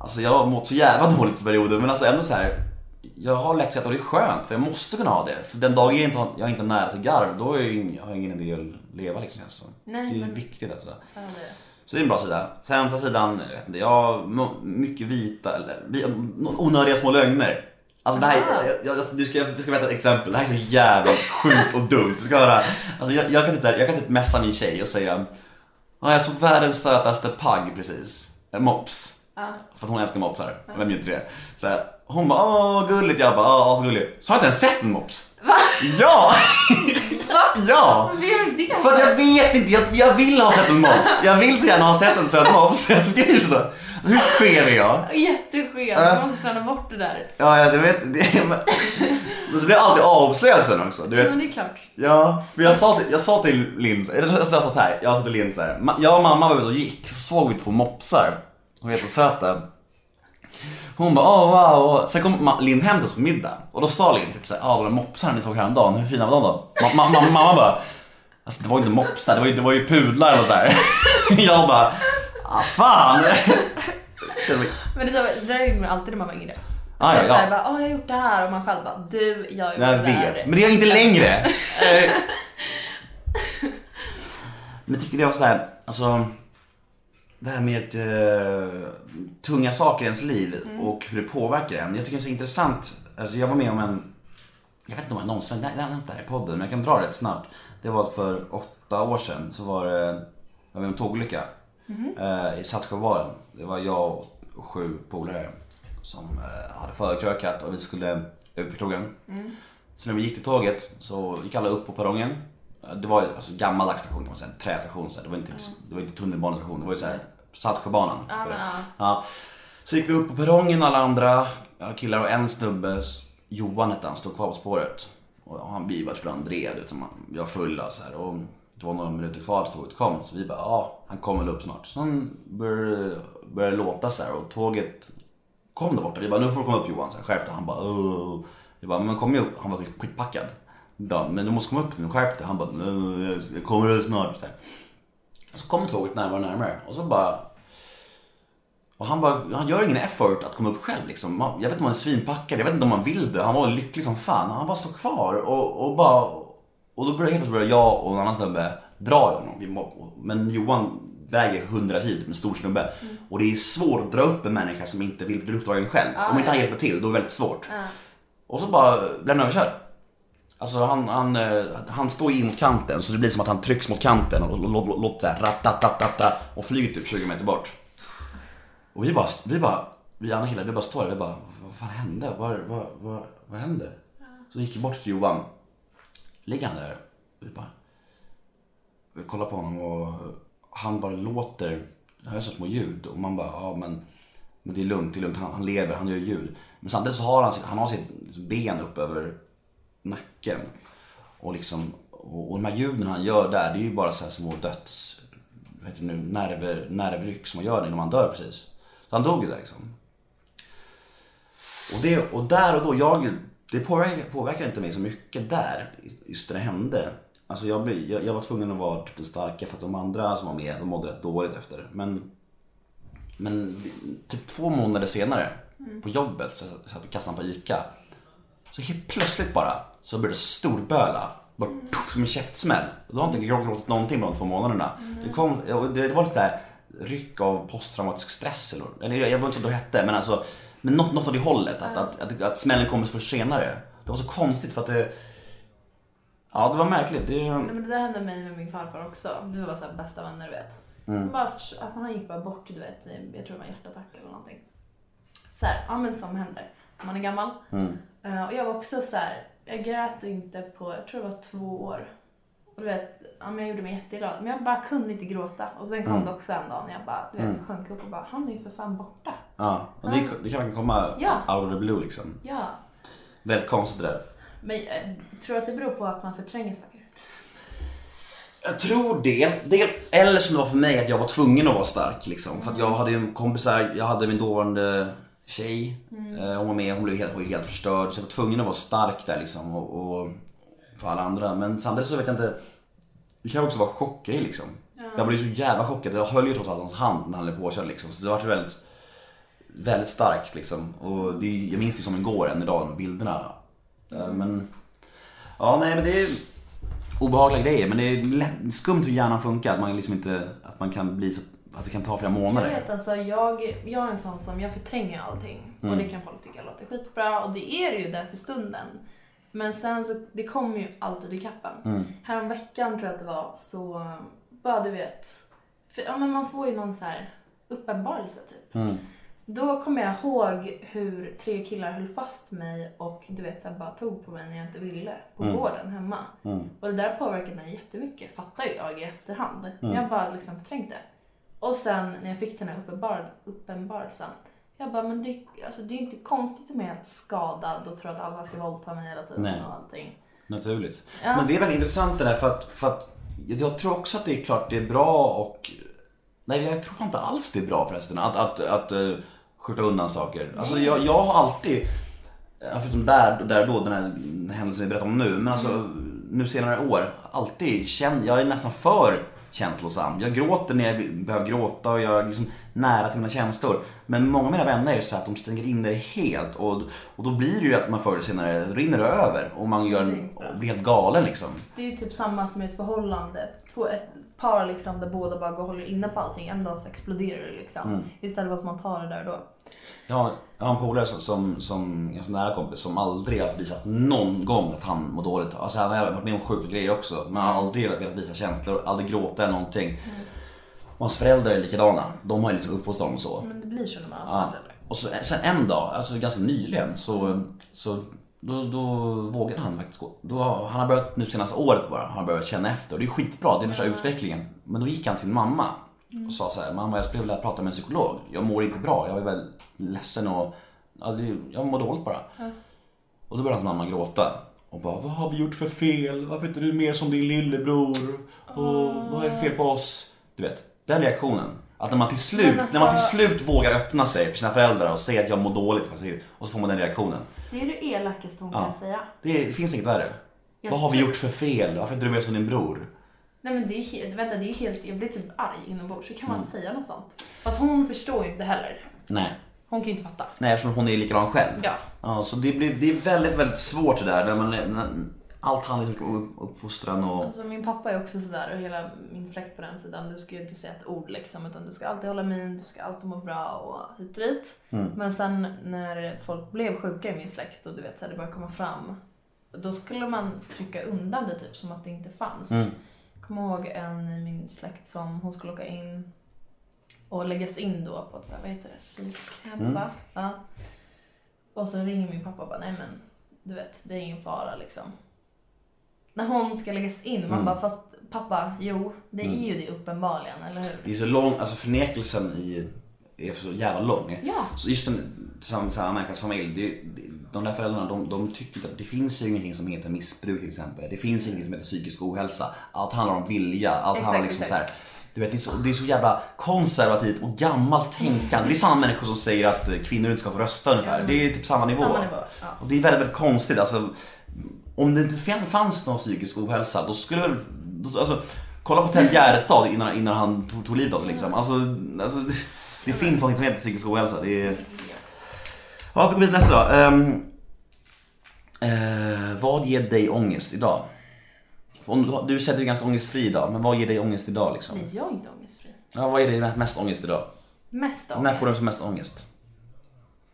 Alltså jag har mått så jävla dåligt i perioder men alltså ändå så här. Jag har skratt och det är skönt för jag måste kunna ha det. För den dag jag inte har, jag inte nära till garv då är jag, har jag ingen idé att leva liksom. Alltså. Nej, det är men- viktigt alltså. Ja, det. Så det är en bra sida. Sämsta sidan, jag vet inte, jag har mycket vita, eller onödiga små lögner. Alltså det här, Ah. jag, jag, alltså, du ska, du ska veta ett exempel, det här är så jävla sjukt och dumt. Du ska höra. Alltså jag, jag kan jag inte messa min tjej och säga Ja, jag såg världens sötaste pagg precis. En mops. Ja. För att hon älskar mopsar. Vem gör inte det? Så här, hon bara åh gulligt, jag bara åh så gulligt. Så har jag inte ens sett en mops. Va? Ja! Va? Ja! Det. För att jag vet inte, jag, jag vill ha sett en mops. Jag vill så gärna ha sett en söt mops. Jag skriver så. Hur skev är jag? Jätteskev. Du måste träna bort det där. Ja, ja, du vet. Det, men, men så blir jag alltid avslöjad sen också. Du vet. Men det är klart. Ja, för jag sa till, jag sa till Linn, eller jag sa här, jag sa till Linn så här. "Ma- Jag och mamma var ute och gick, så såg vi två mopsar. De var jättesöta. Hon bara åh wow. Sen kom Linn hem till oss på middag och då sa Linn typ såhär, de där mopsarna ni såg häromdagen, hur fina var de då? Ma- ma- ma- mamma bara, alltså det var ju inte mopsar, det var ju, det var ju pudlar och så här. Jag bara, ah fan. Men det där, det där gjorde man alltid när man var yngre. Ah, ja, här, ja. bara, Åh, jag har gjort det här och man själv bara, du, jag har gjort Jag det vet, men det är jag inte längre. Eh, Men jag tycker det var så här, alltså det här med eh, tunga saker i ens liv och hur det påverkar en. Jag tycker det är så intressant. Alltså jag var med om en, jag vet inte om jag någonsin har nämnt det här i podden, men jag kan dra det rätt snabbt. Det var för åtta år sedan så var det, jag var med om en tågolycka eh, i Saltsjöbaden. Det var jag och sju polare som eh, hade förkrökat och vi skulle upp på tågen. Så när vi gick till tåget så gick alla upp på perrongen. Det var alltså gammaldags station kan man säga, en trästation. Så här. det, var inte, det var inte tunnelbanestation, det var ju såhär Saltsjöbanan. Men, ja. Så gick vi upp på perrongen alla andra killar och en snubbe, Johan hette han, stod kvar på spåret. Och han, vi bara trodde han drev, du vet, han, vi var fulla så här. Och det var några minuter kvar tills tåget kom. Så vi bara, ja han kommer väl upp snart. Så han började, började låta så här och tåget kom där borta. Vi bara, nu får du komma upp Johan. Så här, skärp. Han bara, Åh. Vi bara, men kom ju upp. Han var skit- skitpackad. Ja, men du måste komma upp nu, skärp dig. Han bara, "Nej, jag- kommer snart. Så, här. så kom tåget närmare och närmare. Och så bara och han, bara, han gör ingen effort att komma upp själv liksom. Jag vet inte om han är svinpackad, jag vet inte om han vill det. Han var lycklig som fan. Han bara står kvar och, och bara... Och då börjar helt plötsligt jag och en annan snubbe dra i honom. Men Johan väger 100 kilo, en stor snubbe. Och det är svårt att dra upp en människa som inte vill bli uppdragen själv. om inte han hjälper till, då är det väldigt svårt. Och så bara blir han överkörd. Alltså han, han, eh, han står in mot kanten så det blir som att han trycks mot kanten och låter såhär ratatatata och flyger typ 20 meter bort. Och vi bara, vi bara, vi andra killar, vi bara står där, vi bara, vad fan hände? Vad, vad, vad, vad hände? Så gick vi bort till Johan. Ligger han där? Vi bara, vi kollar på honom och han bara låter, det gör så små ljud och man bara, ja men, men det är lugnt, det är lugnt, han, han lever, han gör ljud. Men samtidigt så har han sitt, han har sitt ben upp över nacken. Och liksom, och, och de här ljuden han gör där, det är ju bara så här små döds, vad heter det nu, nerver, nervryck som man gör innan man dör precis. Så han dog ju där liksom. Och, det, och där och då, jag, det påverkar, påverkar inte mig så mycket där, just när det hände. Alltså jag, blev, jag, jag var tvungen att vara typ den starka för att de andra som var med, de mådde rätt dåligt efter. Men, men typ två månader senare, på jobbet, så jag satt i kassan på ICA. Så helt plötsligt bara, så började storböla. Bara puff, som en käftsmäll. Och då har inte gråtit någonting på de två månaderna. Det, kom, det, det var lite där ryck av posttraumatisk stress eller, eller jag, jag vet inte vad det hette men alltså men något, något av det hållet, att, att, att, att smällen kommer först senare. Det var så konstigt för att det Ja det var märkligt. Det, Nej, men det där hände mig med min farfar också. Vi var så här bästa vänner du vet. Mm. Så bara, alltså, han gick bara bort du vet, jag tror det var en hjärtattack eller någonting. Så här, ja men som händer man är gammal. Mm. Eh, och jag var också så här, jag grät inte på, jag tror det var två år. Och du vet, ja, men jag gjorde mig jätteglad. Men jag bara kunde inte gråta. Och sen kom Mm. det också en dag när jag bara, du vet, sjönk upp och bara, han är ju för fan borta. ja, och det, det kan verkligen komma Ja. out of the blue liksom. Ja. Väldigt konstigt det där. Men jag tror att det beror på att man förtränger saker. Jag tror det. det. Eller som det var för mig, att jag var tvungen att vara stark. Liksom. För att jag hade ju kompisar, jag hade min dåvarande tjej. Eh, Hon var med, hon blev helt, hon helt förstörd. Så jag var tvungen att vara stark där liksom. Och, och för alla andra. Men samtidigt så vet jag inte. Det kan också vara chockgrej liksom. Jag blev så jävla chockad. Jag höll ju trots allt hans hand när han blev påkörd liksom. Så det var väldigt, väldigt starkt liksom. Och det, jag minns det som igår än idag, de bilderna. Eh, Men, ja nej men det är obehagliga grejer. Men det är lätt, skumt hur hjärnan funkar. Att man liksom inte, att man kan bli så, att det kan ta flera Jag månader. vet alltså, jag, jag är en sån som, jag förtränger allting. Mm. Och det kan folk tycka låter skitbra och det är det ju där för stunden. Men sen så, det kommer ju alltid i kappen. Mm. Häromveckan tror jag att det var, så bara du vet. För, ja, men man får ju någon så här uppenbarelse typ. Mm. Då kommer jag ihåg hur tre killar höll fast mig och du vet så här, bara tog på mig när jag inte ville på gården hemma. Och det där påverkade mig jättemycket, fattar jag i efterhand. Jag bara liksom förträngde. Och sen när jag fick den här uppenbar, uppenbarelsen. Jag bara, men det, alltså, det är ju inte konstigt om jag är helt skadad och tror att alla ska våldta mig hela tiden Nej. och allting. Naturligt. Ja. Men det är väldigt intressant det där för att, för att jag tror också att det är klart det är bra och Nej jag tror inte alls det är bra förresten att, att, att uh, skjuta undan saker. Alltså jag, jag har alltid, förutom där, där då den här händelsen vi berättar om nu, men alltså nu senare år, alltid känd, jag är nästan för känslosam. Jag gråter när jag behöver gråta och jag är liksom nära till mina känslor. Men många av mina vänner är så att de stänger in det helt och, och då blir det ju att man förr eller senare rinner över och man gör, blir helt galen liksom. Det är ju typ samma som ett förhållande. Två, ett par liksom där båda bara går och håller inne på allting. En dag så exploderar det liksom. Mm. Istället för att man tar det där då. Jag har, jag har en polare som, som, som ganska nära kompis som aldrig har visat någon gång att han mår dåligt. Alltså han har varit med om sjuka grejer också men han har aldrig velat visa känslor, aldrig gråta eller någonting. Och hans föräldrar är likadana. De har ju liksom uppfostrat honom så. Men det blir så när man har Ja. såna föräldrar. Och så, sen en dag, alltså ganska nyligen, så, så då, då vågade han faktiskt gå. Då, han har börjat nu senaste året bara, han har börjat känna efter. Och det är skitbra, det är värsta utvecklingen. Men då gick han till sin mamma och sa så här, mamma jag skulle vilja prata med en psykolog. Jag mår inte bra, jag är väldigt ledsen och ja, det, jag mår dåligt bara. Och då började hans mamma gråta. Och bara, vad har vi gjort för fel? Varför är inte du mer som din lillebror? Och vad är det fel på oss? Du vet, den reaktionen. Att när man till slut, alltså- när man till slut vågar öppna sig för sina föräldrar och säga att jag mår dåligt. Och så får man den reaktionen. Det är det elakaste hon Ja. kan säga. Det, det finns inget värre. Jag vad har vi gjort för fel? Varför är inte du mer som din bror? Nej men det är helt, vänta det är helt, jag blir typ arg inombords. Hur kan Mm. man säga något sånt? Fast hon förstår ju inte heller. Nej. Hon kan ju inte fatta. Nej, eftersom hon är likadan själv. Ja. Ja, så det, blir, det är väldigt, väldigt svårt det där. När man, när, allt handlar liksom om upp- uppfostran och... Alltså min pappa är också sådär och hela min släkt på den sidan. Du ska ju inte säga ett ord liksom utan du ska alltid hålla min, du ska alltid må bra och hit och dit. Men sen när folk blev sjuka i min släkt och du vet så här, det började komma fram. Då skulle man trycka undan det typ som att det inte fanns. Mm. Jag kommer ihåg en i min släkt som hon skulle åka in och läggas in då på ett så här, vad heter det, psykhem va? Ja. Och så ringer min pappa och bara, nej men du vet, det är ingen fara liksom. När hon ska läggas in, man bara, fast pappa, jo, det är ju det uppenbarligen, eller hur? Det är så lång, alltså förnekelsen i, är så jävla lång. Ja. Så just den, samma människas familj, det, de där föräldrarna de, de tycker att det finns ju ingenting som heter missbruk till exempel. Det finns ingenting som heter psykisk ohälsa. Allt handlar om vilja, allt Exakt, handlar liksom så här. exakt. Du vet, det, är så, det är så jävla konservativt och gammalt tänkande. Det är samma människor som säger att kvinnor inte ska få rösta ungefär. Det är typ samma nivå. Samma nivå, ja. Och det är väldigt, väldigt konstigt. Alltså, om det inte fan- fanns någon psykisk ohälsa, då skulle väl... Alltså, kolla på Ted Gärdestad innan, innan han tog, tog livet av sig liksom. Alltså, alltså, det, det finns något som heter psykisk ohälsa. Det är... Ja, vi går vidare nästa då. Ehm, eh, vad ger dig ångest idag? Om du, du säger att du är ganska ångestfri idag, men vad ger dig ångest idag liksom? Nej, jag är inte ångestfri. Ja, vad ger dig mest ångest idag? Mest ångest. När får du som mest ångest?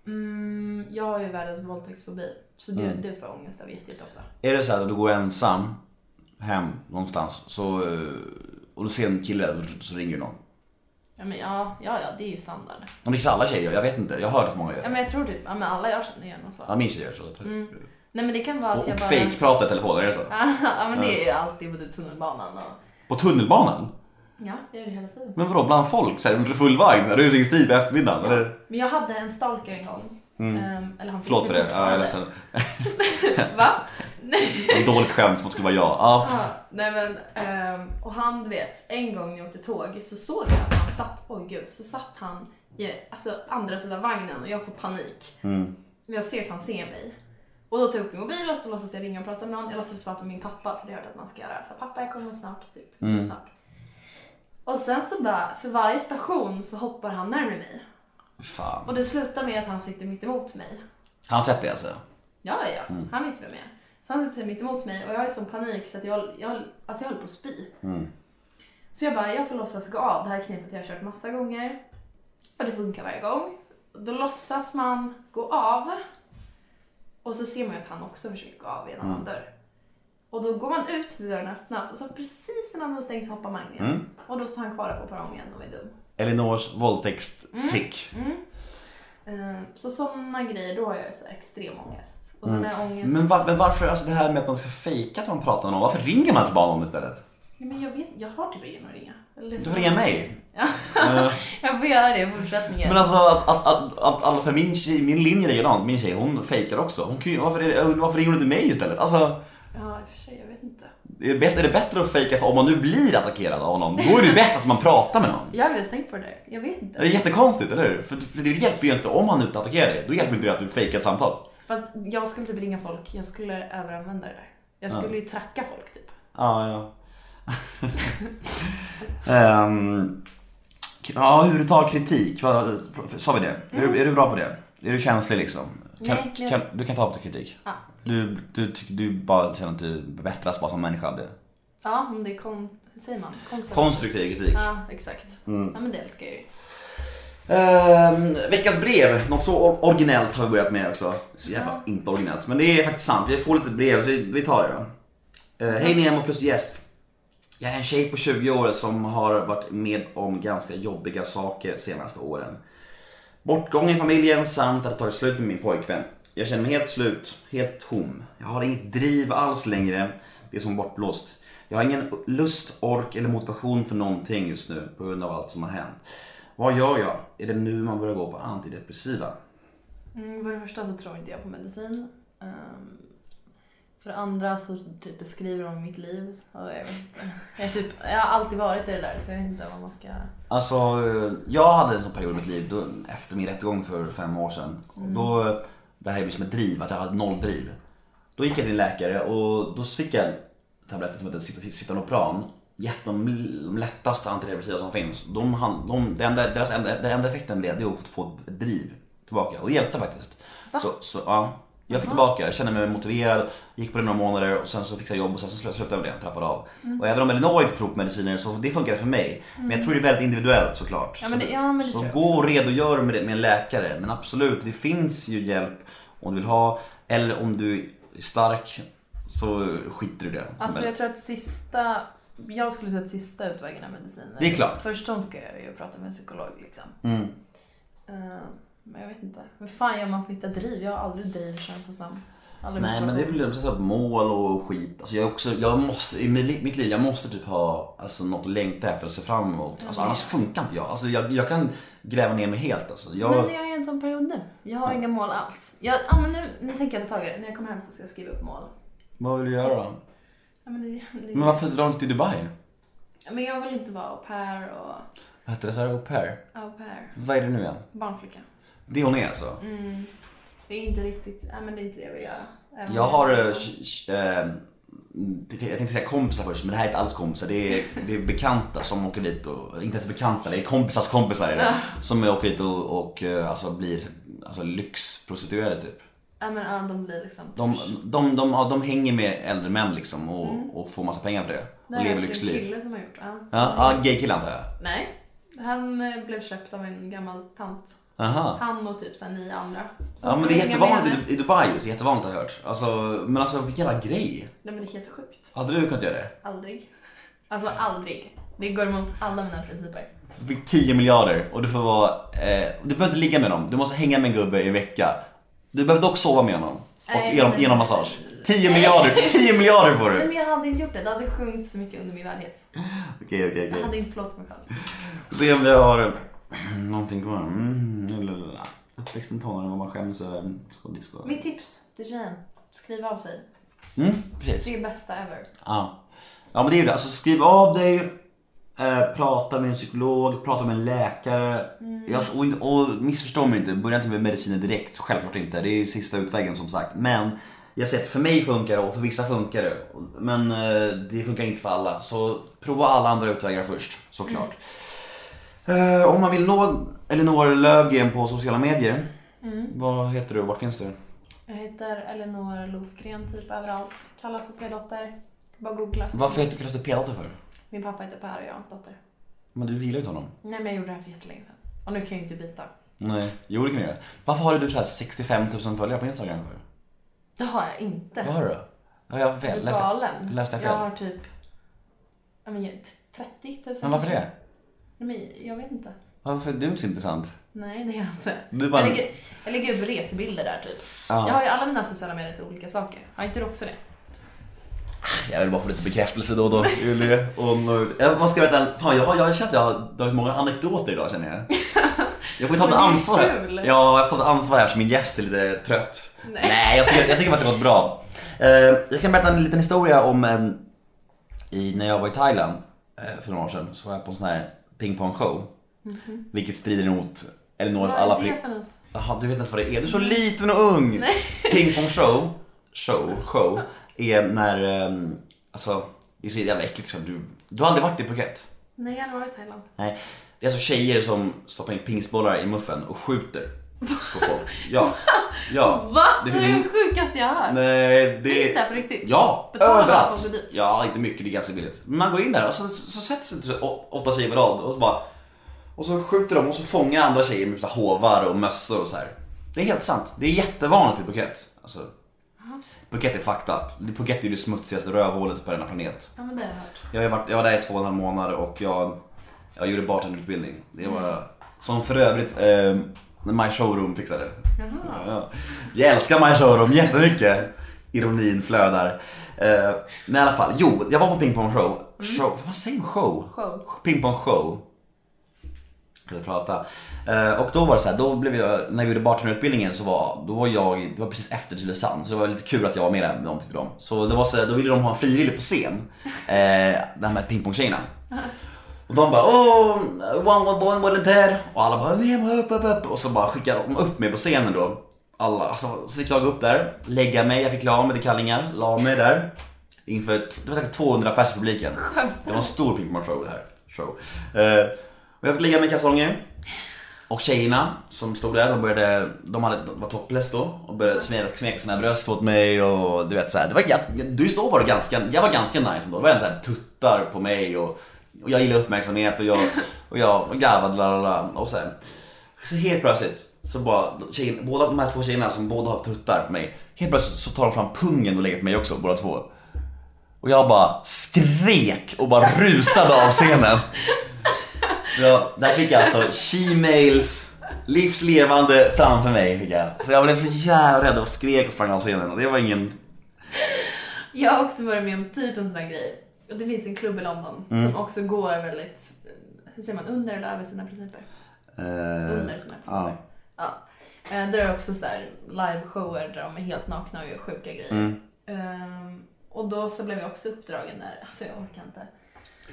Mm, jag har ju världens våldtäktsfobi. Så det, Mm. det får jag ångest av jätte- jätteofta. Är det så här att du går ensam hem någonstans så, eh, och du ser en kille så ringer du någon? Ja, men ja, ja, ja, det är ju standard. Om det kanske alla tjejer gör, jag vet inte. Jag har hört att många gör Ja, det. men jag tror typ, ja men alla jag känner gör nog så. Ja, min tjej gör så. Nej men det kan vara att Och jag bara... fake-prata i telefon, är det så? ja men det är alltid på typ tunnelbanan och... På tunnelbanan? Ja, jag gör det hela tiden. Men vadå, bland folk? Så här, under full vagn? Rusningstid på eftermiddagen? Eller? Men jag hade en stalker en gång. Ehm, eller han Mm. Förlåt för det, ja, jag är ledsen. Va? Ett dåligt skämt som skulle vara jag. Ja. Ja, nej men, ehm, och han du vet, en gång när jag åkte tåg så såg jag att han satt, oj gud, så satt han i alltså, andra sidan vagnen och jag får panik. Och jag ser att han ser mig. Och då tar jag upp min mobil och så låtsas jag ringa och prata med någon. Jag låtsas prata med min pappa för det hört att man ska göra. Så pappa jag kommer snart, typ. Så snart. Och sen så bara, för varje station så hoppar han närmare mig. Fan. Och det slutar med att han sitter mitt emot mig. Han sett det alltså? Ja, ja, ja. Han visste vem jag är. Så han sitter mitt emot mig och jag är i sån panik så att jag, jag, alltså jag höll på att spy. Så jag bara, jag får låtsas gå av. Det här knepet jag har kört massa gånger. Och det funkar varje gång. Då låtsas man gå av. Och så ser man ju att han också försöker gå av i en annan dörr. Och då går man ut till dörren öppnas och så precis innan den stängs hoppar man in igen. Och då står han kvar på perrongen och är dum. Elinors våldtäktstrick. Eh, Så sådana grejer, då har jag så extrem ångest. Och den här ångest... Men, var, men varför, alltså det här med att man ska fejka att man pratar med någon, varför ringer man inte bara någon istället? Ja, men jag vet, jag har typ ingen att ringa. Eller Du får ringa mig. Ja. Eh, jag får göra det i fortsättningen. Men alltså att, att, att, att alla, för min, tjej, min linje är likadant, min tjej hon fejkar också. Hon, varför, är det, varför ringer hon inte mig istället? Alltså, Ja, i och för sig, jag vet inte. Är det, bättre, är det bättre att fejka, för om man nu blir attackerad av någon, då är det bättre att man pratar med någon. Jag har aldrig tänkt på det där. Jag vet inte. Det är jättekonstigt, eller hur? För, för det hjälper ju inte om han inte attackerar dig, då hjälper inte det att du fejkar ett samtal. Fast jag skulle typ ringa folk, jag skulle överanvända det där. Jag skulle ju tracka folk typ. Ja, ja. Ehm, ja, hur du tar kritik, sa vi det? Är, du, är du bra på det? Är du känslig liksom? Kan, Nej, jag- kan, du kan ta på kritik? Ja. Du, du, du bara känner att du bättras bara som människa av det? Ja, om det är kon... Hur säger man? Konstruktiv kritik. Ja, exakt. Mm. Ja, men det älskar jag ju. Ehm, veckans brev, något så or- originellt har vi börjat med också. Så jävla Ja. inte originellt, men det är faktiskt sant. Vi får lite brev så vi, vi tar det. Uh, Hej Nemo plus gäst. Jag är en tjej på 20 år som har varit med om ganska jobbiga saker senaste åren. Bortgång i familjen samt att det tagit slut med min pojkvän. Jag känner mig helt slut, helt tom. Jag har inget driv alls längre. Det är som bortblåst. Jag har ingen lust, ork eller motivation för någonting just nu på grund av allt som har hänt. Vad gör jag? Är det nu man börjar gå på antidepressiva? Mm, för det första så tror inte jag på medicin. Ehm, för det andra så typ beskriver de mitt liv. Så jag, vet inte. Jag, typ, jag har alltid varit i det där så jag vet inte vad man ska... Alltså, eh, jag hade en sån period i mitt liv då, efter min rättegång för fem år sedan. Och Då, det här är ju som ett driv, att jag hade noll driv. Då gick jag till en läkare och då fick jag tabletter som heter Cit- Citalopram. Gett de lättaste antidepressiva som finns. De, de, det enda, deras enda, den enda effekten blev det att få ett driv tillbaka. Och det hjälpte faktiskt. Så, så, ja, jag fick tillbaka, jag kände mig motiverad, gick på det några månader och sen så fick jag jobb och sen så slutade jag med det, trappade av. Och även om Elinor inte tror på mediciner så det funkar för mig. Men jag tror det är väldigt individuellt såklart. Ja, det- ja, det så gå och redogör med det med en läkare. Men absolut, det finns ju hjälp om du vill ha. Eller om du är stark så skiter du i det. Alltså jag tror att sista... Jag skulle säga att sista utvägen är mediciner. Det är klart. Först de ska göra är att prata med en psykolog liksom. Mm. Ehm, men jag vet inte. Hur fan gör man för att hitta driv? Jag har aldrig driv känns det som. Aldrig Nej men det är motivation. väl så här mål och skit. Alltså jag, också, jag måste, i mitt liv, jag måste typ ha alltså, något att längta efter och se fram emot. Alltså, annars funkar inte jag. Alltså, jag. Jag kan gräva ner mig helt. Alltså, jag, Men jag är i en sån period nu. Jag har inga mål alls. Jag, ja, men nu, nu tänker jag ta tag i det. När jag kommer hem så ska jag skriva upp mål. Vad vill du göra då? Ja, men, det, det, Men varför drar du inte till Dubai? Ja, men jag vill inte vara au pair och Vad heter det? Så här, au pair? au pair. Vad är det nu igen? Barnflicka. Det hon är alltså? Mm. Det är inte riktigt, ja men det är inte det jag vill göra. Även Jag har, jag- eh, jag tänkte säga kompisar först, men det här är inte alls kompisar. Det är, det är bekanta som åker dit och, inte ens bekanta, det är kompisars kompisar är det, som åker dit och, och eh, alltså blir alltså, lyxprostituerade typ. Ja men ja, de blir liksom De, de, de, ja, de hänger med äldre män liksom och, och får massa pengar för det. Mm. Det Och är lever en lyxliv. kille som har gjort ja. Ja, ja gay-kille antar jag. Nej. Han eh, blev köpt av en gammal tant. Aha. Han och typ sen nio andra. som Ja men det är jättevanligt i, Dubai, så jättevanligt har jag hört. Alltså, men alltså vilken jävla grej. Nej men det är helt sjukt. Hade du kunnat göra det? Aldrig. Alltså aldrig. Det går emot alla mina principer. Du fick 10 miljarder och du får vara, eh, du behöver inte ligga med dem, du måste hänga med en gubbe i en vecka. Du behöver dock sova med honom. Och Nej, ge honom, massage. 10 miljarder, 10 miljarder får Nej du! men jag hade inte gjort det. Det hade sjunkit så mycket under min värdighet. Okej, okej, Jag okej. hade inte förlåtit mig själv. Se om vi har någonting kvar. Mm, lalalala. Uppväxten tonåring vad man skäms över. Disco. Mitt tips till tjejen. Skriv av sig. Mm, precis. Det är bästa ever. Ja. ja men det är ju det, alltså skriv av dig, eh, prata med en psykolog, prata med en läkare. Jag, och, inte- och missförstå mig inte, börja inte med mediciner direkt, självklart inte. Det är ju sista utvägen som sagt. Men jag har sett för mig funkar det och för vissa funkar det. Men eh, det funkar inte för alla. Så prova alla andra utvägar först, såklart. Eh, om man vill nå Elinor Lövgren på sociala medier, vad heter du och vart finns du? Jag heter Elinor Lofgren typ överallt. Kallas för P-dotter. Bara googla. Varför heter kallas du P-dotter för? Min pappa heter Per och jag är hans dotter. Men du gillar ju inte honom. Nej men jag gjorde det här för jättelänge sedan. Och nu kan jag ju inte byta. Nej, jo det kan du göra. Varför har du typ så här 65 000 följare på Instagram för? Det har jag inte. Vad har du? Har jag Är fel? du Läste, läste jag Jag fel? har typ... Jag men, 30 000 Men varför det? Men jag vet inte. Varför är du inte så intressant? Nej, det är jag inte. Du bara- jag, lägger, jag lägger upp resebilder där typ. Ja. Jag har ju alla mina sociala medier till olika saker. Har inte du också det? Jag vill bara få lite bekräftelse då och då. Och jag måste berätta, fan, jag har, jag har känt att jag har dragit många anekdoter idag känner jag. Jag får ju ta ett ansvar. kul. Ja, jag får ta ett ansvar här eftersom min gäst är lite trött. Nej. Nej, jag tycker, jag tycker att det har gått bra. Eh, jag kan berätta en liten historia om eh, i, när jag var i Thailand eh, för några år sedan så var jag på en sån här pingpongshow. Vilket strider mot, eller. Vad alla är det för något? Jaha, du vet inte vad det är. Du är så liten och ung. Pingpongshow, show, show, är när, um, alltså, det är så jävla äckligt så du, du har aldrig varit i Phuket? Nej, jag har aldrig varit i Thailand. Nej. Det är alltså tjejer som stoppar in pingsbollar i muffen och skjuter på folk. Ja. Ja. Va? Det Det, är det sjukaste jag har hört. Nej, det... Finns det här på riktigt? Ja, överallt. Ja, inte mycket, det är ganska billigt. Men man går in där och så, så sätter sig typ åtta tjejer på rad och så bara och så skjuter de och så fångar andra tjejer med här hovar och mössor och så här. Det är helt sant. Det är jättevanligt i Phuket. Alltså, Phuket är fucked up. Phuket är ju det smutsigaste rövhålet på denna planet. Ja, men det har jag hört. Jag, har varit, jag var där i två och en halv månader och jag, jag gjorde bartenderutbildning. Det var, som för övrigt eh, My Showroom fixade. Ja. Jag älskar My Showroom jättemycket. Ironin flödar. Eh, men i alla fall, jo, jag var på pingpong show. show vad säger man? Show? Show. Pingpong show. Skulle prata. Eh, och då var det så här, då blev jag, när vi gjorde bartenderutbildningen så var, då var jag, det var precis efter Tylösand så det var lite kul att jag var med där, de tyckte de. Så det var så då ville de ha en frivillig på scen. Eh, de här pingpongtjejerna. Och de bara åh, one, one, one volunteer. Och alla bara nej, upp, upp, upp. Och så bara skickade de upp mig på scenen då. Alla, alltså, så fick jag gå upp där, lägga mig, jag fick klä av mig till kallingar, la mig där. Inför, det var säkert 200 pers i publiken. Det var en stor pingpongshow det här. Show. Uh, och jag fick ligga med i kalsonger. Och tjejerna som stod där, de började, de, hade, de var topless då och började smeka, smeka sina bröst åt mig och du vet såhär, det var, jag, just då var det ganska, jag var ganska nice ändå. Det var en såhär tuttar på mig och, och jag gillar uppmärksamhet och jag, och jag garvade la la la och sen så helt plötsligt så bara, tjejen, båda de här två tjejerna som båda har tuttar på mig, helt plötsligt så tar de fram pungen och lägger på mig också båda två. Och jag bara skrek och bara rusade av scenen. Så där fick jag alltså she-mails livslevande framför mig fick jag. Så jag blev så jävla rädd och skrek och sprang av scenen och det var ingen... Jag har också varit med om typ en sån här grej. Och det finns en klubb i London Mm. som också går väldigt, hur säger man, under eller över sina principer? Eh, Under sina principer. Ja. Eh, Där är också så här liveshower där de är helt nakna och gör sjuka grejer. Mm. Ehm, och då så blev jag också uppdragen där. Alltså jag orkar inte.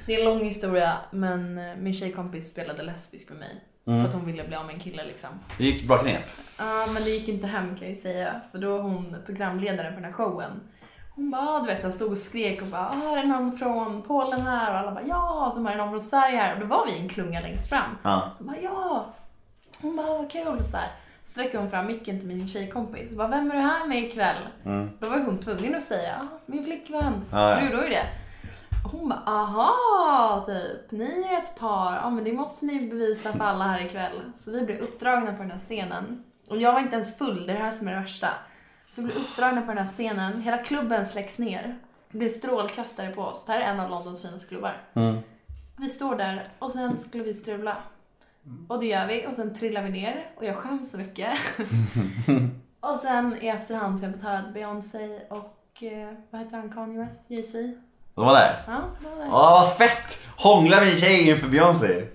Det är en lång historia men eh, min tjejkompis spelade lesbisk med mig. Mm. För att hon ville bli av med en kille liksom. Det gick bra knep. Ja, men det gick inte hem kan jag ju säga. För då var hon programledaren för den här showen. Hon bara, du vet, jag stod och skrek och bara, ah, är någon från Polen här? Och alla bara, ja! Och så var det någon från Sverige här. Och då var vi en klunga längst fram. Ja. Så bara, ja! Hon bara, vad kul! Så här. Så sträcker hon fram micken till min tjejkompis. Och bara, vem är du här med ikväll? Då var hon tvungen att säga, ah, min flickvän. Mm. Ja, så då gjorde ju det. Och hon bara, aha, typ, ni är ett par, ja men det måste ni bevisa för alla här ikväll. Så vi blev uppdragna på den här scenen. Och jag var inte ens full, det är det här som är det värsta. Så vi blev uppdragna på den här scenen, hela klubben släcks ner. Det blir strålkastare på oss, det här är en av Londons finaste klubbar. Vi står där och sen skulle vi strula. Och det gör vi och sen trillar vi ner och jag skäms så mycket. och sen i efterhand så har jag fått höra Beyoncé och eh, vad heter han, Kanye West, Jay-Z. De var där. Ja, det var där. Åh vad fett! Hångla med en tjej inför Beyoncé.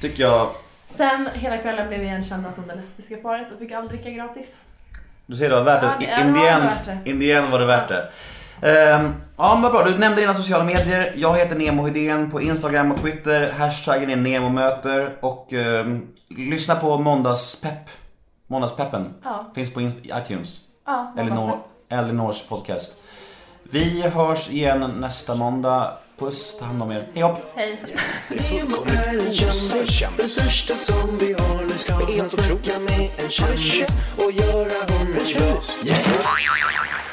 Tycker jag. Sen hela kvällen blev vi igenkända som det lesbiska paret och fick aldrig dricka gratis. Du ser det var värt Ja, det. In the var end, det. in the end var det värt det. Ehm, ja men vad bra, du nämnde dina sociala medier. Jag heter Nemo Hedén på Instagram och Twitter. Hashtaggen är NEMOMÖTER och ehm, lyssna på Måndagspepp. Måndagspeppen. Ja. Finns på Inst- iTunes. Ja, Elinor. Elinors podcast. Vi hörs igen nästa måndag. Puss, ta hand om er. Hej hopp! Hej. Nemo är en kändis, den största som vi har. Nu ska han snacka med en kändis och göra honom glad.